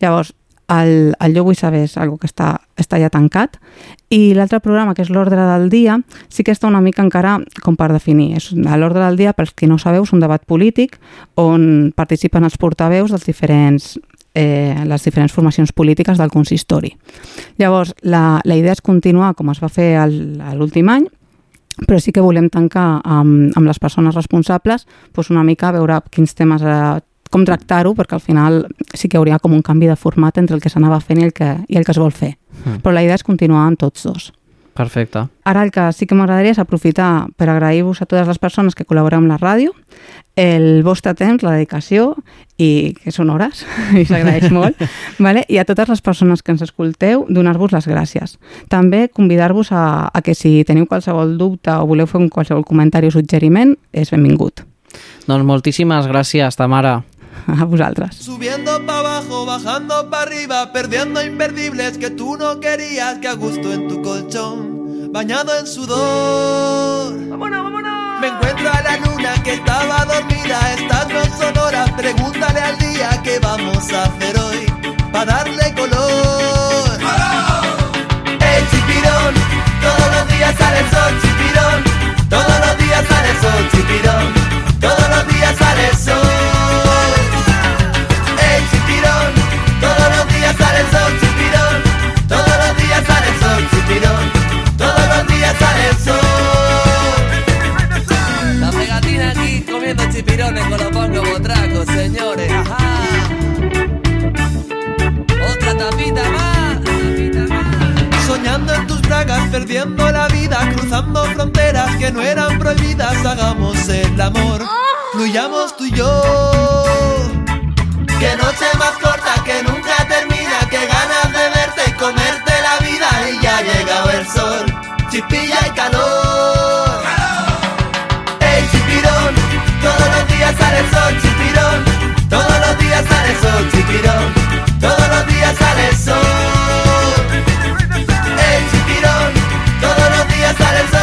Llavors, el, el Jo vull saber és algo que està, està ja tancat i l'altre programa, que és l'ordre del dia, sí que està una mica encara com per definir. És l'ordre del dia, pels que no sabeu, és un debat polític on participen els portaveus dels diferents eh, les diferents formacions polítiques del consistori. Llavors, la, la idea és continuar com es va fer l'últim any, però sí que volem tancar amb, amb les persones responsables doncs una mica a veure quins temes, eh, com tractar-ho, perquè al final sí que hauria com un canvi de format entre el que s'anava fent i el que, i el que es vol fer. Mm. Però la idea és continuar amb tots dos. Perfecte. Ara el que sí que m'agradaria és aprofitar per agrair-vos a totes les persones que col·laboreu amb la ràdio el vostre temps, la dedicació i que són hores i s'agraeix molt vale? i a totes les persones que ens escolteu donar-vos les gràcies. També convidar-vos a, a que si teniu qualsevol dubte o voleu fer un qualsevol comentari o suggeriment és benvingut. Doncs moltíssimes gràcies, Tamara. A vosaltres. Subiendo para abajo, bajando para arriba, perdiendo imperdibles que tú no querías, que a gusto en tu colchón, bañado en sudor. ¡Vámonos, vámonos! Me encuentro a la luna que estaba dormida, estas no son horas, pregúntale al día qué vamos a hacer hoy, para darle color. ¡Ey, chipirón! Todos los días sale el sol, chipirón. Todos los días sale el sol, chipirón. Perdiendo la vida, cruzando fronteras que no eran prohibidas, hagamos el amor, fluyamos tú y yo. Que noche más corta, que nunca termina, que ganas de verte y comerte la vida y ya ha llegado el sol, chipilla y calor. ¡Ey, chipirón! Todos los días sale el sol, chipirón. Todos los días sale sol, chipirón. Todos los días sale el sol. Sale el sol,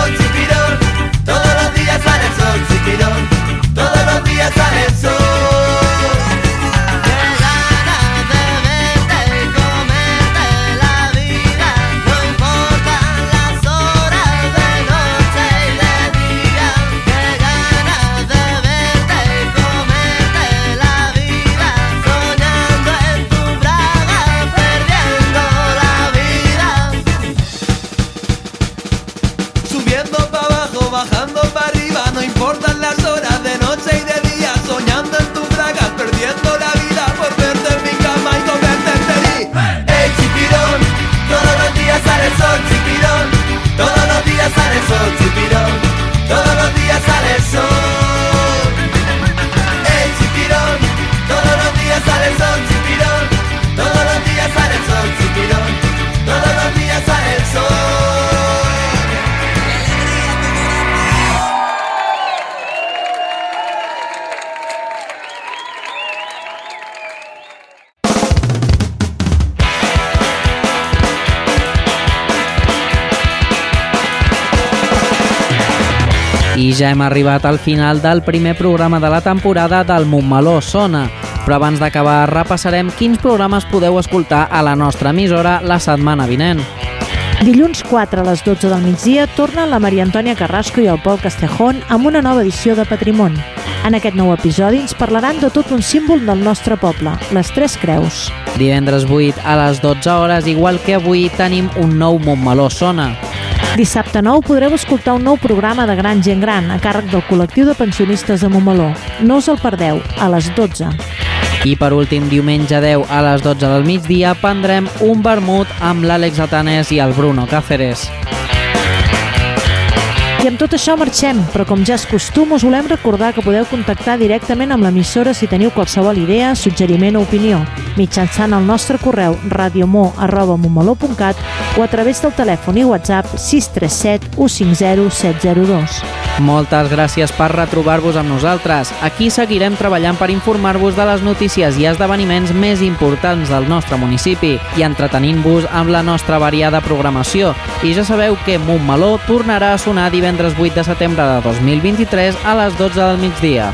I ja hem arribat al final del primer programa de la temporada del Montmeló Sona. Però abans d'acabar, repassarem quins programes podeu escoltar a la nostra emissora la setmana vinent. Dilluns 4 a les 12 del migdia torna la Maria Antònia Carrasco i el Pol Castejón amb una nova edició de Patrimoni. En aquest nou episodi ens parlaran de tot un símbol del nostre poble, les Tres Creus. Divendres 8 a les 12 hores, igual que avui, tenim un nou Montmeló Sona. Dissabte 9 podreu escoltar un nou programa de Gran Gent Gran a càrrec del col·lectiu de pensionistes de Montmeló. No us el perdeu, a les 12. I per últim, diumenge 10 a les 12 del migdia, prendrem un vermut amb l'Àlex Atanès i el Bruno Cáceres. Amb tot això marxem, però com ja és costum us volem recordar que podeu contactar directament amb l'emissora si teniu qualsevol idea, suggeriment o opinió, mitjançant el nostre correu radiomor.montmeló.cat o a través del telèfon i WhatsApp 637 150 702. Moltes gràcies per retrobar-vos amb nosaltres. Aquí seguirem treballant per informar-vos de les notícies i esdeveniments més importants del nostre municipi i entretenint-vos amb la nostra variada programació. I ja sabeu que Montmeló tornarà a sonar divendres 8 de setembre de 2023 a les 12 del migdia.